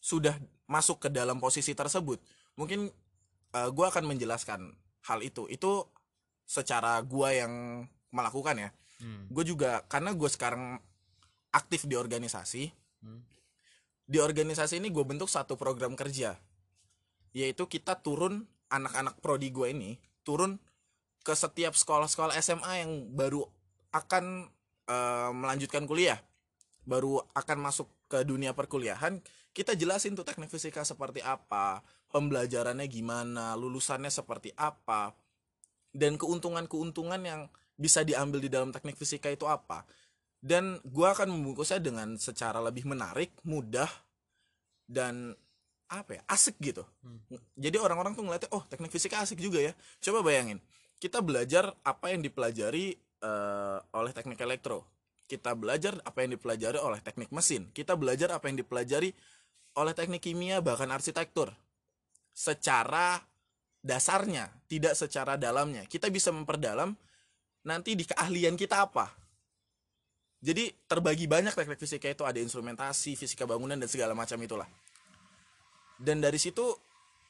sudah masuk ke dalam posisi tersebut mungkin gue akan menjelaskan hal itu. Itu secara gua yang melakukan ya Hmm. gue juga karena gue sekarang aktif di organisasi Hmm. di organisasi ini gue bentuk satu program kerja yaitu kita turun anak-anak prodi gue ini turun ke setiap sekolah-sekolah SMA yang baru akan eh, melanjutkan kuliah baru akan masuk ke dunia perkuliahan kita jelasin tuh teknik fisika seperti apa pembelajarannya gimana lulusannya seperti apa dan keuntungan-keuntungan yang bisa diambil di dalam teknik fisika itu apa. Dan gua akan membungkusnya dengan secara lebih menarik mudah dan apa ya asik gitu. Jadi orang-orang tuh ngeliatnya oh teknik fisika asik juga ya. Coba bayangin kita belajar apa yang dipelajari eh, oleh teknik elektro. Kita belajar apa yang dipelajari oleh teknik mesin. Kita belajar apa yang dipelajari oleh teknik kimia bahkan arsitektur. Secara dasarnya tidak secara dalamnya. Kita bisa memperdalam nanti di keahlian kita apa? Jadi terbagi banyak teknik fisika itu. Ada instrumentasi fisika bangunan dan segala macam itulah. Dan dari situ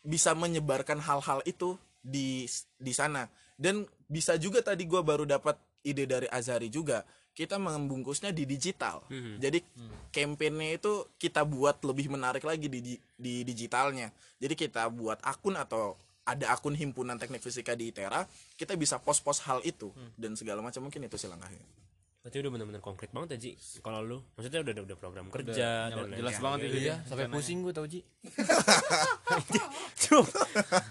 bisa menyebarkan hal-hal itu di di sana. Dan bisa juga tadi gua baru dapat ide dari Azari juga kita membungkusnya di digital. Mhm. jadi campaignnya itu kita buat lebih menarik lagi di di digitalnya. Jadi kita buat akun atau ada akun himpunan teknik fisika di ITERA kita bisa post-post hal itu dan segala macam mungkin itu sih langkahnya. Berarti udah bener-bener konkret banget ya Ji? Kalau lu Maksudnya udah udah program kerja dan lain jelas sebagainya. banget itu Iya, sampai pusing gue tau Ji. Cuk,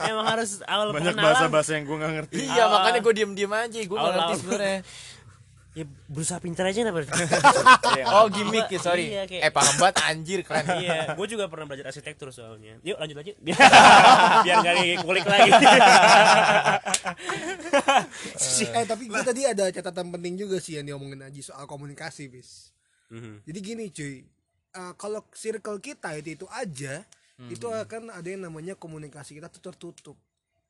Emang harus awal banyak pengenalan. bahasa-bahasa yang gue nggak ngerti. Iya, makanya gue diem-diem aja, gue nggak ngerti sebenarnya. Ya berusaha pintar aja kenapa Oh, gimmick ya, sorry. Iya, kayak- Eh, paham banget anjir keren. Iya, gue juga pernah belajar arsitektur soalnya. Yuk lanjut lanjut. Biar gak dikulik lagi. eh tapi gue tadi ada catatan penting juga sih yang diomongin Aji soal komunikasi bis Mhm. jadi gini cuy eh, kalau circle kita itu itu aja itu akan ada yang namanya komunikasi kita tuh tertutup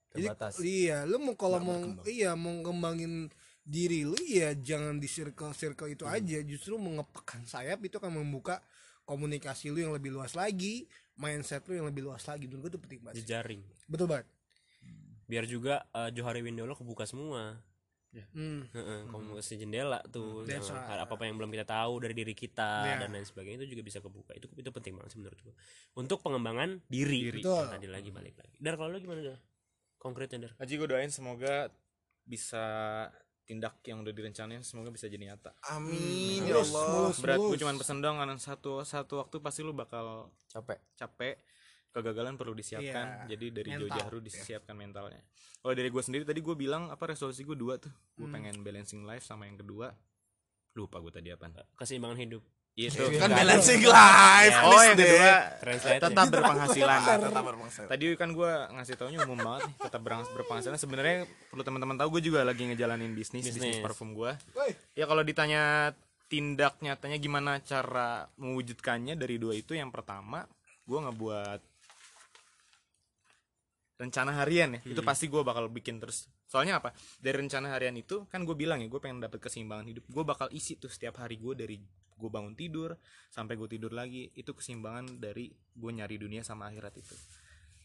jadi Terbatas. iya lu mau kalau mau iya mau ngembangin diri lu ya jangan di circle circle itu aja justru mengepakkan sayap itu akan membuka komunikasi lu yang lebih luas lagi mindset lu yang lebih luas lagi menurut gue itu penting banget. Jejaring. betul banget Biar juga eh, Johari Windolo kebuka semua. hmm. Heeh, komunikasi jendela tuh right. apa apa yang belum kita tahu dari diri kita Yeah. dan lain sebagainya itu juga bisa kebuka itu itu penting banget sih menurut gua untuk pengembangan diri, Betul. tadi lagi balik lagi dar kalau lu gimana dar konkretnya dar Haji gue doain semoga bisa tindak yang udah direncanain semoga bisa jadi nyata. Amin ya Allah. Berat gue cuman pesen dong kan satu satu waktu pasti lu bakal capek. capek. Kegagalan perlu disiapkan. Iya, jadi dari mental. jauh disiapkan mentalnya. Kalau dari gue sendiri tadi gue bilang apa resolusi gue dua tuh. Gue Hmm. pengen balancing life sama yang kedua. Lupa gue tadi apa keseimbangan hidup itu kan balancing life. Oh yang kedua Translate tetap berpenghasilan. Tetap berpenghasilan. Tadi kan gue ngasih taunya umum banget nih tetap berpenghasilan. Sebenarnya perlu teman-teman tahu gue juga lagi ngejalanin bisnis bisnis. Bisnis. parfum gue ya kalau ditanya tindak nyatanya gimana cara mewujudkannya dari dua itu yang pertama gue ngebuat rencana harian ya. Itu pasti gue bakal bikin terus. Soalnya apa? Dari rencana harian itu kan gue bilang ya gue pengen dapet keseimbangan hidup. Gue bakal isi tuh setiap hari gue dari gue bangun tidur sampai gue tidur lagi. Itu keseimbangan dari gue nyari dunia sama akhirat itu.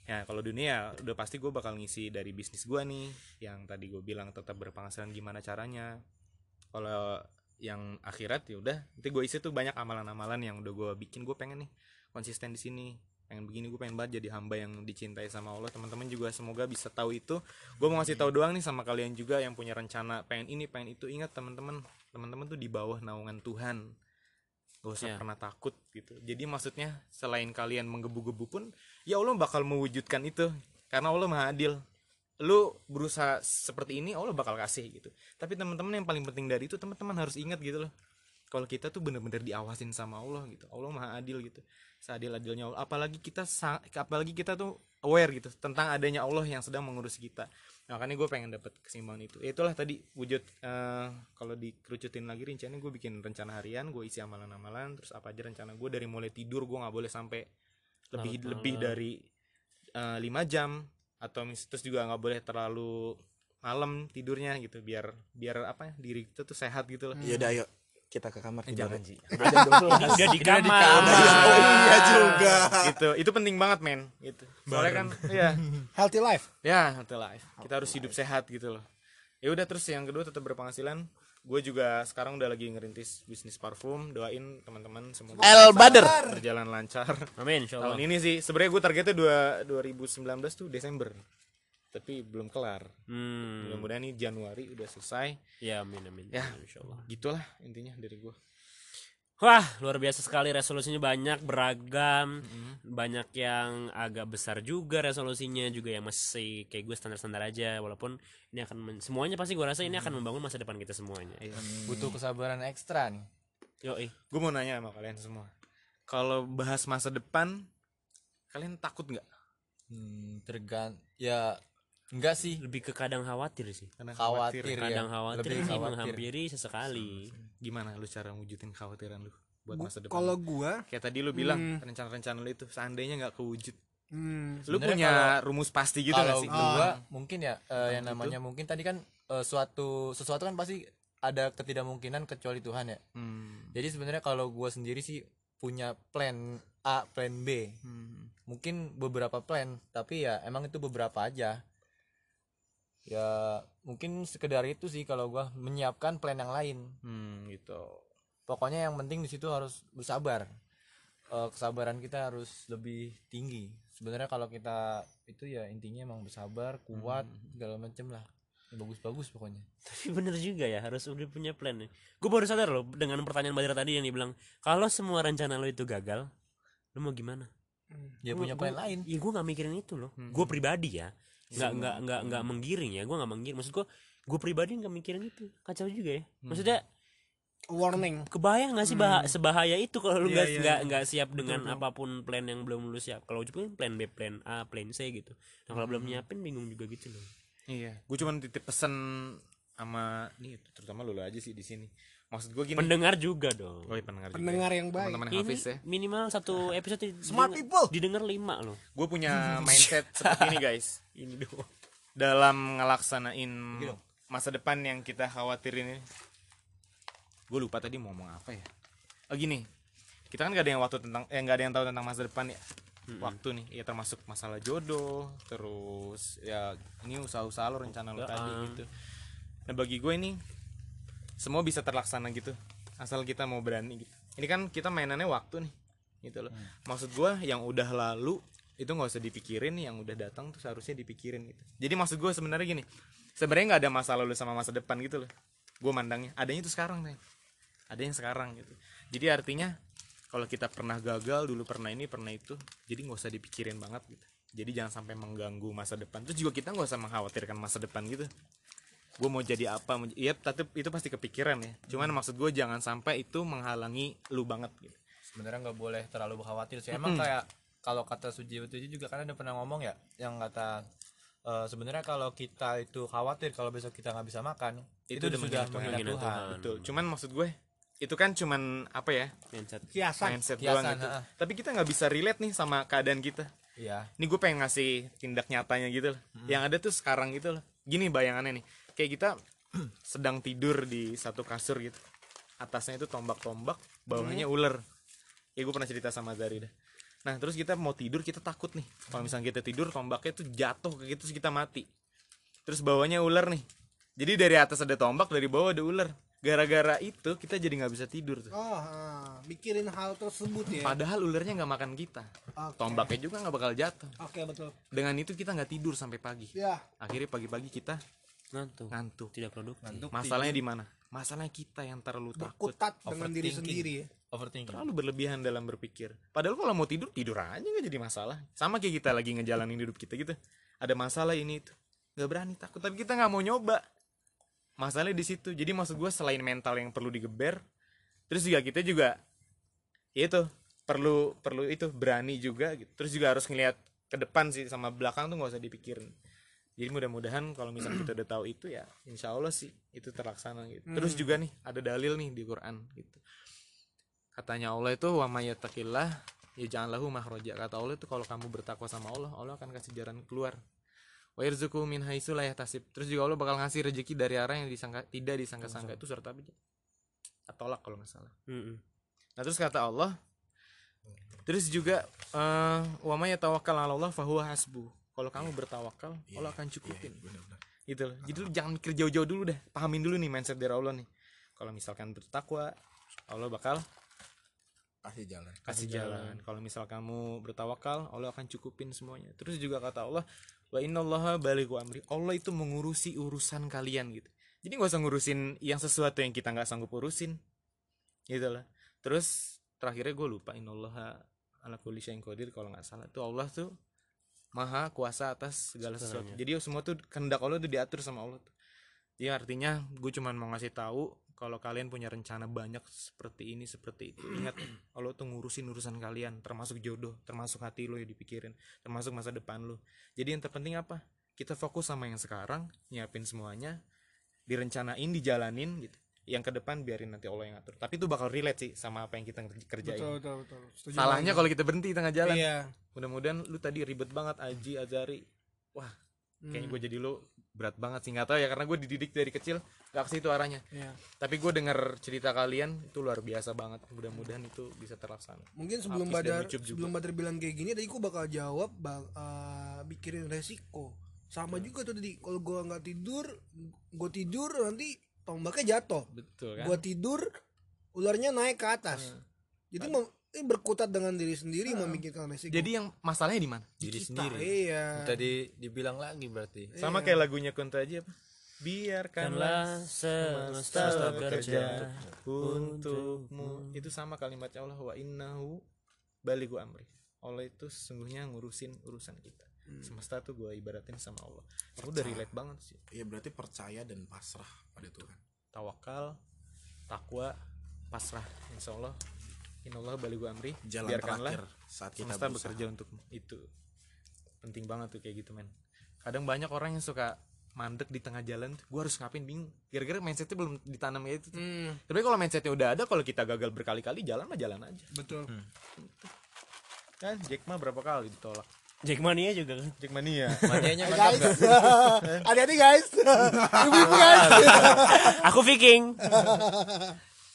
Ya kalau dunia udah pasti gue bakal ngisi dari bisnis gue nih. Yang tadi gue bilang tetap berpenghasilan gimana caranya. Kalau yang akhirat ya udah nanti gue isi tuh banyak amalan-amalan yang udah gue bikin gue pengen nih konsisten di sini pengen begini gue pengen banget jadi hamba yang dicintai sama Allah. Teman-teman juga semoga bisa tahu itu. Gue mau ngasih tahu doang nih sama kalian juga yang punya rencana pengen ini pengen itu. Ingat teman-teman teman-teman tuh di bawah naungan Tuhan. Gak usah Ya. pernah takut gitu. Jadi maksudnya selain kalian menggebu-gebu pun ya Allah bakal mewujudkan itu. Karena Allah maha adil. Lu berusaha seperti ini Allah bakal kasih gitu. Tapi teman-teman yang paling penting dari itu teman-teman harus ingat gitu loh. Kalau kita tuh bener-bener diawasin sama Allah gitu. Allah maha adil gitu seadil adilnya Allah. Apalagi kita apalagi kita tuh aware gitu tentang adanya Allah yang sedang mengurus kita. Nah, makanya gue pengen dapat keseimbangan itu. Ya, itulah tadi wujud eh, kalau dikerucutin lagi rencananya gue bikin rencana harian gue isi amalan-amalan terus apa aja rencana gue dari mulai tidur gue nggak boleh sampai lebih Larut lebih dari eh, lima jam atau mis- terus juga nggak boleh terlalu malam tidurnya gitu biar biar apa ya diri kita tuh sehat gitu loh ya udah ayo kita ke kamar tidur jangan sih. Udah di kamar. oh iya juga. gitu. Itu penting banget men gitu. Soalnya kan ya healthy life. Ya healthy life. Kita harus hidup sehat gitu loh. Ya udah terus yang kedua tetap berpenghasilan. Gue juga sekarang udah lagi ngerintis bisnis parfum. Doain teman-teman semoga El Bader berjalan lancar. Amin insyaallah tahun ini sih sebenarnya gue targetnya dua 2019 tuh Desember tapi belum kelar. Hmm. Mudah-mudahan nih Januari udah selesai. Ya amin amin. Ya. insyaallah. gitulah intinya dari gue Wah, luar biasa sekali. Resolusinya banyak, beragam, banyak yang agak besar juga resolusinya, juga yang masih kayak gue standar-standar aja, walaupun ini akan men- semuanya pasti gue rasa ini akan membangun masa depan kita semuanya. butuh kesabaran ekstra nih. Yo, gue mau nanya sama kalian semua. Kalau bahas masa depan kalian takut nggak? Hmm, tergan ya enggak sih. Lebih ke kadang khawatir sih. karena khawatir ya Kadang khawatir lebih sih khawatir. menghampiri sesekali. gimana lu cara wujudin kekhawatiran lu buat Bu- masa depan? kalau gua kayak tadi lu bilang rencana-rencana lu itu seandainya nggak kewujud. Hmm, lu punya rumus pasti gitu nggak kalau sih? gua mungkin ya eh, yang Gitu. namanya mungkin tadi kan eh, suatu sesuatu kan pasti ada ketidakmungkinan kecuali Tuhan ya. Hmm. jadi sebenarnya kalau gua sendiri sih punya plan A plan B. Hmm. mungkin beberapa plan tapi ya emang itu beberapa aja ya mungkin sekedar itu sih kalau gua menyiapkan plan yang lain Hmm, gitu pokoknya yang penting di situ harus bersabar Eh, kesabaran kita harus lebih tinggi sebenarnya kalau kita itu ya intinya emang bersabar kuat segala macem lah Ya, bagus-bagus pokoknya Tapi bener juga ya, harus udah punya plan nih. Gue baru sadar loh dengan pertanyaan Badra tadi yang dibilang, kalau semua rencana lo itu gagal, lo mau gimana? dia Gua- punya plan gua- lain Iya gue nggak mikirin itu loh. Hmm. Gue pribadi ya, nggak nggak nggak nggak menggiring ya. Gue nggak menggiring. Maksud gue, gue pribadi nggak mikirin itu. Kacau juga ya. Hmm. Maksudnya warning kebayang nggak sih bah- sebahaya itu kalau lu Iya, nggak iya, nggak nggak siap dengan apa pun plan yang belum lu siap. Kalau ujung plan B, plan A, plan C gitu. Nah kalau belum nyiapin bingung juga gitu loh. iya gue cuma titip pesan sama nih terutama lu aja sih di sini maksud gue gini Pendengar juga dong. oh iya pendengar juga pendengar ya. yang baik teman-teman Hafiz ya minimal satu episode di- Smart didengar- people. didengar lima loh. gue punya mindset seperti ini guys Ini doang. dalam ngelaksanain masa depan yang kita khawatirin ini gue lupa tadi mau ngomong apa ya oh gini kita kan gak ada yang waktu tentang eh nggak ada yang tahu tentang masa depan ya waktu nih ya termasuk masalah jodoh terus ya ini usaha-usaha lo rencana lo tadi ah. gitu nah bagi gue ini semua bisa terlaksana gitu asal kita mau berani gitu. Ini kan kita mainannya waktu nih gitu loh. Maksud gue yang udah lalu itu nggak usah dipikirin yang udah datang tuh seharusnya dipikirin gitu. Jadi maksud gue sebenarnya gini sebenarnya nggak ada masa lalu sama masa depan gitu loh gue mandangnya. Adanya itu sekarang nih ada yang sekarang gitu. Jadi artinya kalau kita pernah gagal dulu pernah ini pernah itu jadi nggak usah dipikirin banget gitu. Jadi jangan sampai mengganggu masa depan. Terus juga kita nggak usah mengkhawatirkan masa depan gitu gue mau jadi apa mau, iya tapi itu pasti kepikiran ya. Cuman maksud gue jangan sampai itu menghalangi lu banget gitu. Sebenarnya nggak boleh terlalu khawatir sih. Emang kayak kalau kata Suji itu juga kan ada pernah ngomong ya yang kata eh, sebenarnya kalau kita itu khawatir kalau besok kita nggak bisa makan itu, Itu udah sudah menghina Tuhan. Tuhan, betul. Cuman maksud gue itu kan cuman apa ya? Mindset. Kiasan. mindset Kiasan, doang ha-ha. tapi kita nggak bisa relate nih sama keadaan kita. Iya. Ini gue pengen ngasih tindak nyatanya gitu loh. yang ada tuh sekarang gitu loh. Gini bayangannya nih kayak kita sedang tidur di satu kasur gitu. Atasnya itu tombak-tombak bawahnya ular. Ya gue pernah cerita sama Zari dah nah terus kita mau tidur kita takut nih. Kalau misalnya kita tidur tombaknya tuh jatuh ke kita terus kita mati. Terus bawahnya ular nih. Jadi dari atas ada tombak dari bawah ada ular. Gara-gara itu kita jadi nggak bisa tidur tuh. Oh mikirin hal tersebut ya? Padahal ularnya nggak makan kita. Oke. tombaknya juga nggak bakal jatuh. Oke betul. Dengan itu kita nggak tidur sampai pagi. Ya. Akhirnya pagi-pagi kita ngantuk. Ngantuk. Tidak produktif. Masalahnya di mana? Masalahnya kita yang terlalu takut. Berkutat dengan diri sendiri ya. Overthinking. Terlalu berlebihan dalam berpikir. Padahal kalau mau tidur tidur aja nggak jadi masalah. Sama kayak kita lagi ngejalanin hidup kita gitu. Ada masalah ini itu. Nggak berani takut. Tapi kita nggak mau nyoba. Masalahnya di situ. Jadi maksud gue selain mental yang perlu digeber terus juga kita juga ya itu perlu perlu itu berani juga gitu. terus juga harus ngelihat ke depan sih sama belakang tuh nggak usah dipikirin jadi mudah-mudahan kalau misalnya kita udah tahu itu ya insya Allah sih itu terlaksana gitu. Terus juga nih ada dalil nih di Quran gitu. Katanya Allah itu wa mayatakillah ya jangan lahu mahroja kata Allah itu kalau kamu bertakwa sama Allah Allah akan kasih jalan keluar. Wa yarzuqhu min haitsu la yahtasib. Terus juga Allah bakal ngasih rezeki dari arah yang disangka tidak disangka-sangka itu surat apa aja? At-Tolak kalau nggak salah. Mm-mm. Nah terus kata Allah Terus juga eh, Wa may yatawakkal 'ala Allah fahuwa hasbu. Kalau kamu bertawakal, Allah akan cukupin. Gitu loh. Jadi lu jangan mikir jauh-jauh dulu deh. Pahamin dulu nih mindset dari Allah nih. Kalau misalkan bertakwa, Allah bakal kasih jalan kasih jalan. Kalau misal kamu bertawakal, Allah akan cukupin semuanya. Terus juga kata Allah, wa innallaha balighu amri. Allah itu mengurusi urusan kalian gitu. Jadi nggak usah ngurusin yang sesuatu yang kita nggak sanggup urusin. Gitu lah. Terus terakhirnya gue lupa innallaha ala kulli syai'in qadir kalau nggak salah. Itu Allah tuh maha kuasa atas segala sesuatu. Jadi semua tuh kehendak Allah tuh diatur sama Allah tuh. Jadi artinya gue cuman mau ngasih tahu kalau kalian punya rencana banyak seperti ini seperti itu. Ingat Allah tuh ngurusin urusan kalian termasuk jodoh termasuk hati lo yang dipikirin termasuk masa depan lo. Jadi yang terpenting apa? Kita fokus sama yang sekarang nyiapin semuanya direncanain dijalanin gitu yang ke depan biarin nanti Allah yang atur tapi itu bakal relate sih sama apa yang kita ker- kerjain. Betul betul betul. Setuju salahnya kalau kita berhenti di tengah jalan. Iya. Mudah-mudahan lu tadi ribet banget Aji Azari. Wah kayaknya Hmm. gue jadi lu berat banget sih nggak tahu ya karena gue dididik dari kecil gak ke situ arahnya. Iya. Tapi gue denger cerita kalian itu luar biasa banget. Mudah-mudahan itu bisa terlaksana. Mungkin sebelum Hafiz badar sebelum badar bilang kayak gini tadi gue bakal jawab bak, eh, mikirin resiko. Sama Iya. juga tuh tadi kalau gue nggak tidur gue tidur nanti tombaknya jatuh. Betul kan? Gue tidur ularnya naik ke atas. Jadi mem- eh, berkutat dengan diri sendiri memikirkan resiko jadi yang masalahnya di mana? Diri Kita, sendiri. iya. Tadi dibilang lagi berarti. Sama kayak lagunya Kunto aja apa? Biarkanlah Kanlah semesta bekerja untukmu. Itu sama kalimatnya Allah wa innahu baligu amri. Allah itu sesungguhnya ngurusin urusan kita semesta tuh gue ibaratin sama Allah. Aku udah relate banget sih. Iya berarti percaya dan pasrah pada Tuhan. tawakal takwa pasrah insya Allah inallah baligu amri. Jalan biarkanlah saat kita semesta berusaha. bekerja untuk itu penting banget tuh kayak gitu men. Kadang banyak orang yang suka mandek di tengah jalan gue harus ngapain? Bingung. Gara-gara mindsetnya belum ditanam kayak itu tuh. Hmm, tapi kalau mindsetnya udah ada kalau kita gagal berkali-kali jalan mah jalan aja. Betul. Kan Jack mah berapa kali ditolak Jack Mania juga kan? Jack mania manianya mantap guys. gak? hati-hati guys. Ibu-ibu guys. Aku Viking.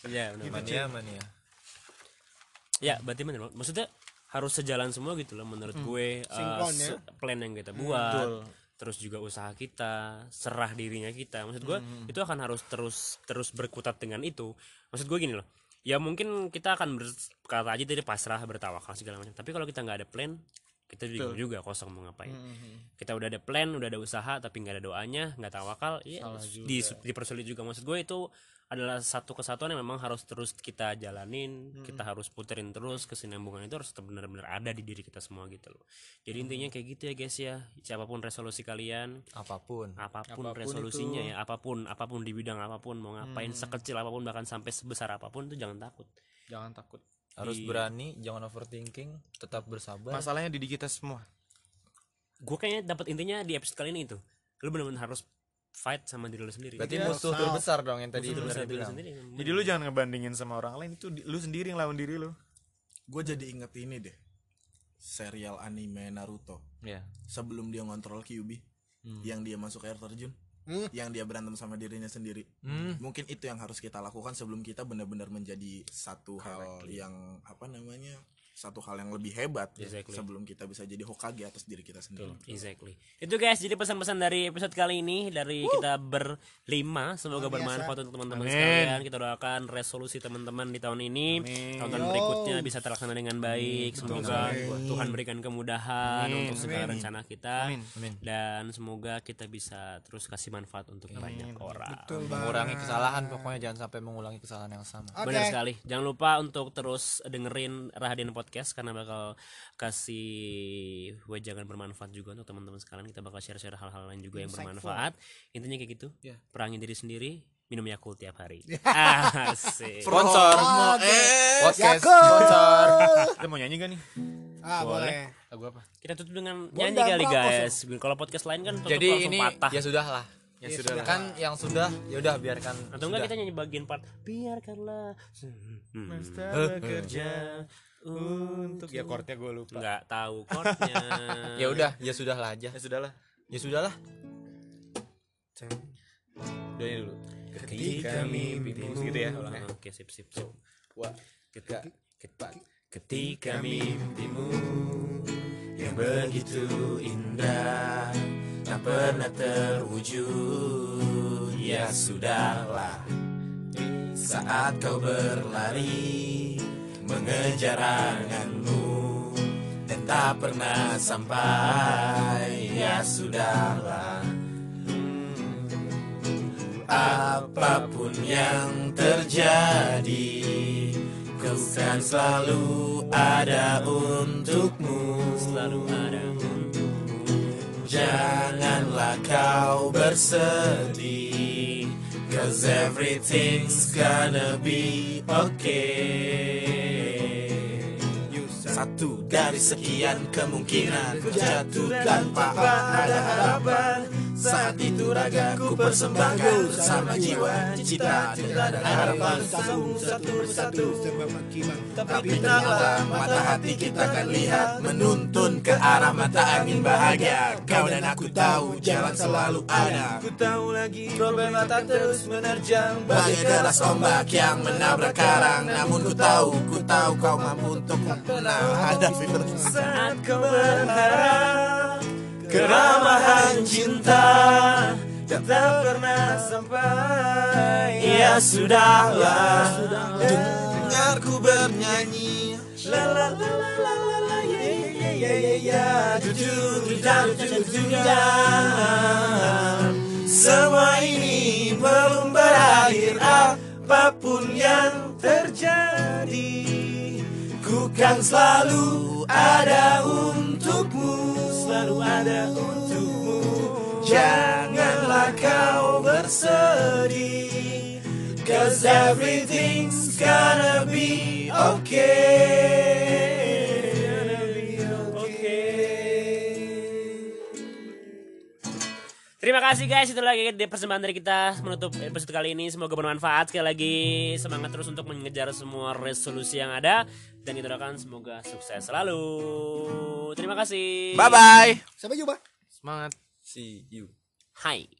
Ya benar mania mania? Ya berarti banget. maksudnya harus sejalan semua gitu loh menurut gue uh, Sinkron ya. se- plan yang kita buat. terus juga usaha kita serah dirinya kita. Maksud gue itu akan harus terus terus berkutat dengan itu. Maksud gue gini loh ya mungkin kita akan berkata aja dari pasrah bertawakal segala macam. Tapi kalau kita nggak ada plan kita bingung juga kosong mau ngapain. Kita udah ada plan udah ada usaha tapi nggak ada doanya nggak tawakal ya di, dipersulit juga. Maksud gue itu adalah satu kesatuan yang memang harus terus kita jalanin kita harus puterin terus kesinambungan itu harus benar-benar ada di diri kita semua gitu loh. Jadi intinya kayak gitu ya guys ya. Siapa pun resolusi kalian apa pun. apa pun, resolusinya ya apa pun apa pun di bidang apa pun mau ngapain sekecil apa pun bahkan sampai sebesar apa pun itu jangan takut. Jangan takut harus Di- berani jangan overthinking tetap bersabar. Masalahnya di kita semua. Gue kayaknya dapat intinya di episode kali ini itu. Lu benar-benar harus fight sama diri lu sendiri. Berarti Iya, musuh terbesar dong yang tadi musuh terbesar lu bilang sendiri. Jadi lu jangan ngebandingin sama orang lain itu di- lu sendiri yang lawan diri lu. Gue jadi inget ini deh serial anime Naruto. Ya sebelum dia ngontrol Kyuubi yang dia masuk air terjun Hmm. yang dia berantem sama dirinya sendiri Hmm. mungkin itu yang harus kita lakukan sebelum kita benar-benar menjadi satu hal yang apa namanya satu hal yang lebih hebat Exactly. sebelum kita bisa jadi Hokage atas diri kita sendiri. Exactly. Itu guys, jadi pesan-pesan dari episode kali ini dari kita berlima, semoga bermanfaat untuk teman-teman sekalian. Kita doakan resolusi teman-teman di tahun ini, tahun berikutnya bisa terlaksana dengan baik. Semoga Tuhan berikan kemudahan untuk segala rencana kita, dan semoga kita bisa terus kasih manfaat untuk banyak orang. Betul mengurangi kesalahan pokoknya. Jangan sampai mengulangi kesalahan yang sama. Oke. Benar sekali. Jangan lupa untuk terus dengerin Rahadian Podcast karena bakal kasih wejangan bermanfaat juga untuk teman-teman sekalian. Kita bakal share-share hal-hal lain juga yang bermanfaat. Intinya kayak gitu. Perangi diri sendiri, minum Yakult tiap hari. Asik. sponsor eh podcast sponsor kita mau nyanyi gak nih Ah, boleh. lagu apa Kita tutup dengan Bondan nyanyi kali guys. Kalau podcast lain kan tutup jadi langsung ini patah. ya sudah lah ya sudah lah kan yang sudah ya udah biarkan Atau enggak sudah. kita nyanyi bagian part biarkanlah hmm, bekerja untuk ya chordnya gue lupa. Nggak tahu chordnya. ya udah ya sudah lah aja. Ya sudah lah ya sudah lah udah ini dulu. Ketika mimpimu gitu ya ulangnya Oke, sip sip sip. Wah, Ketika, ketika, ketika mimpimu yang begitu indah tak pernah terwujud. Ya sudahlah saat kau berlari mengejar anganmu. Dan tak pernah sampai. Ya sudahlah. Apa pun yang terjadi Ku kan selalu ada untukmu. Selalu ada untukmu. Janganlah kau bersedih Cause everything's gonna be okay Satu dari sekian kemungkinan. Ku jatuh tanpa ada harapan Saat itu ragaku persembahkan Bersama jiwa, cita, cinta dan harapan. Sambung satu persatu. Tapi tenanglah mata hati kita akan lihat Menuntun ke arah mata angin bahagia. Kau dan aku tahu jalan selalu ada. Ku tahu lagi problema tak terus menerjang. Bagai deras ombak yang menabrak karang. Namun ku tahu, ku tahu kau mampu untuk menang. Ada fitur Saat kau berharap Keramahan cinta Tak pernah sampai. Ya sudahlah. Dengarku bernyanyi. La la la la la la ya ya ya ya ya jujur. Semua ini belum berakhir. Apa pun yang terjadi Ku kan selalu ada untukmu Selalu ada untukmu Janganlah kau bersedih Cause everything's gonna be okay. Terima kasih guys, itu lagi di persembahan dari kita menutup episode kali ini. Semoga bermanfaat. Sekali lagi semangat terus untuk mengejar semua resolusi yang ada dan kita doakan semoga sukses selalu. Terima kasih. Bye bye Sampai jumpa. semangat see you Hai.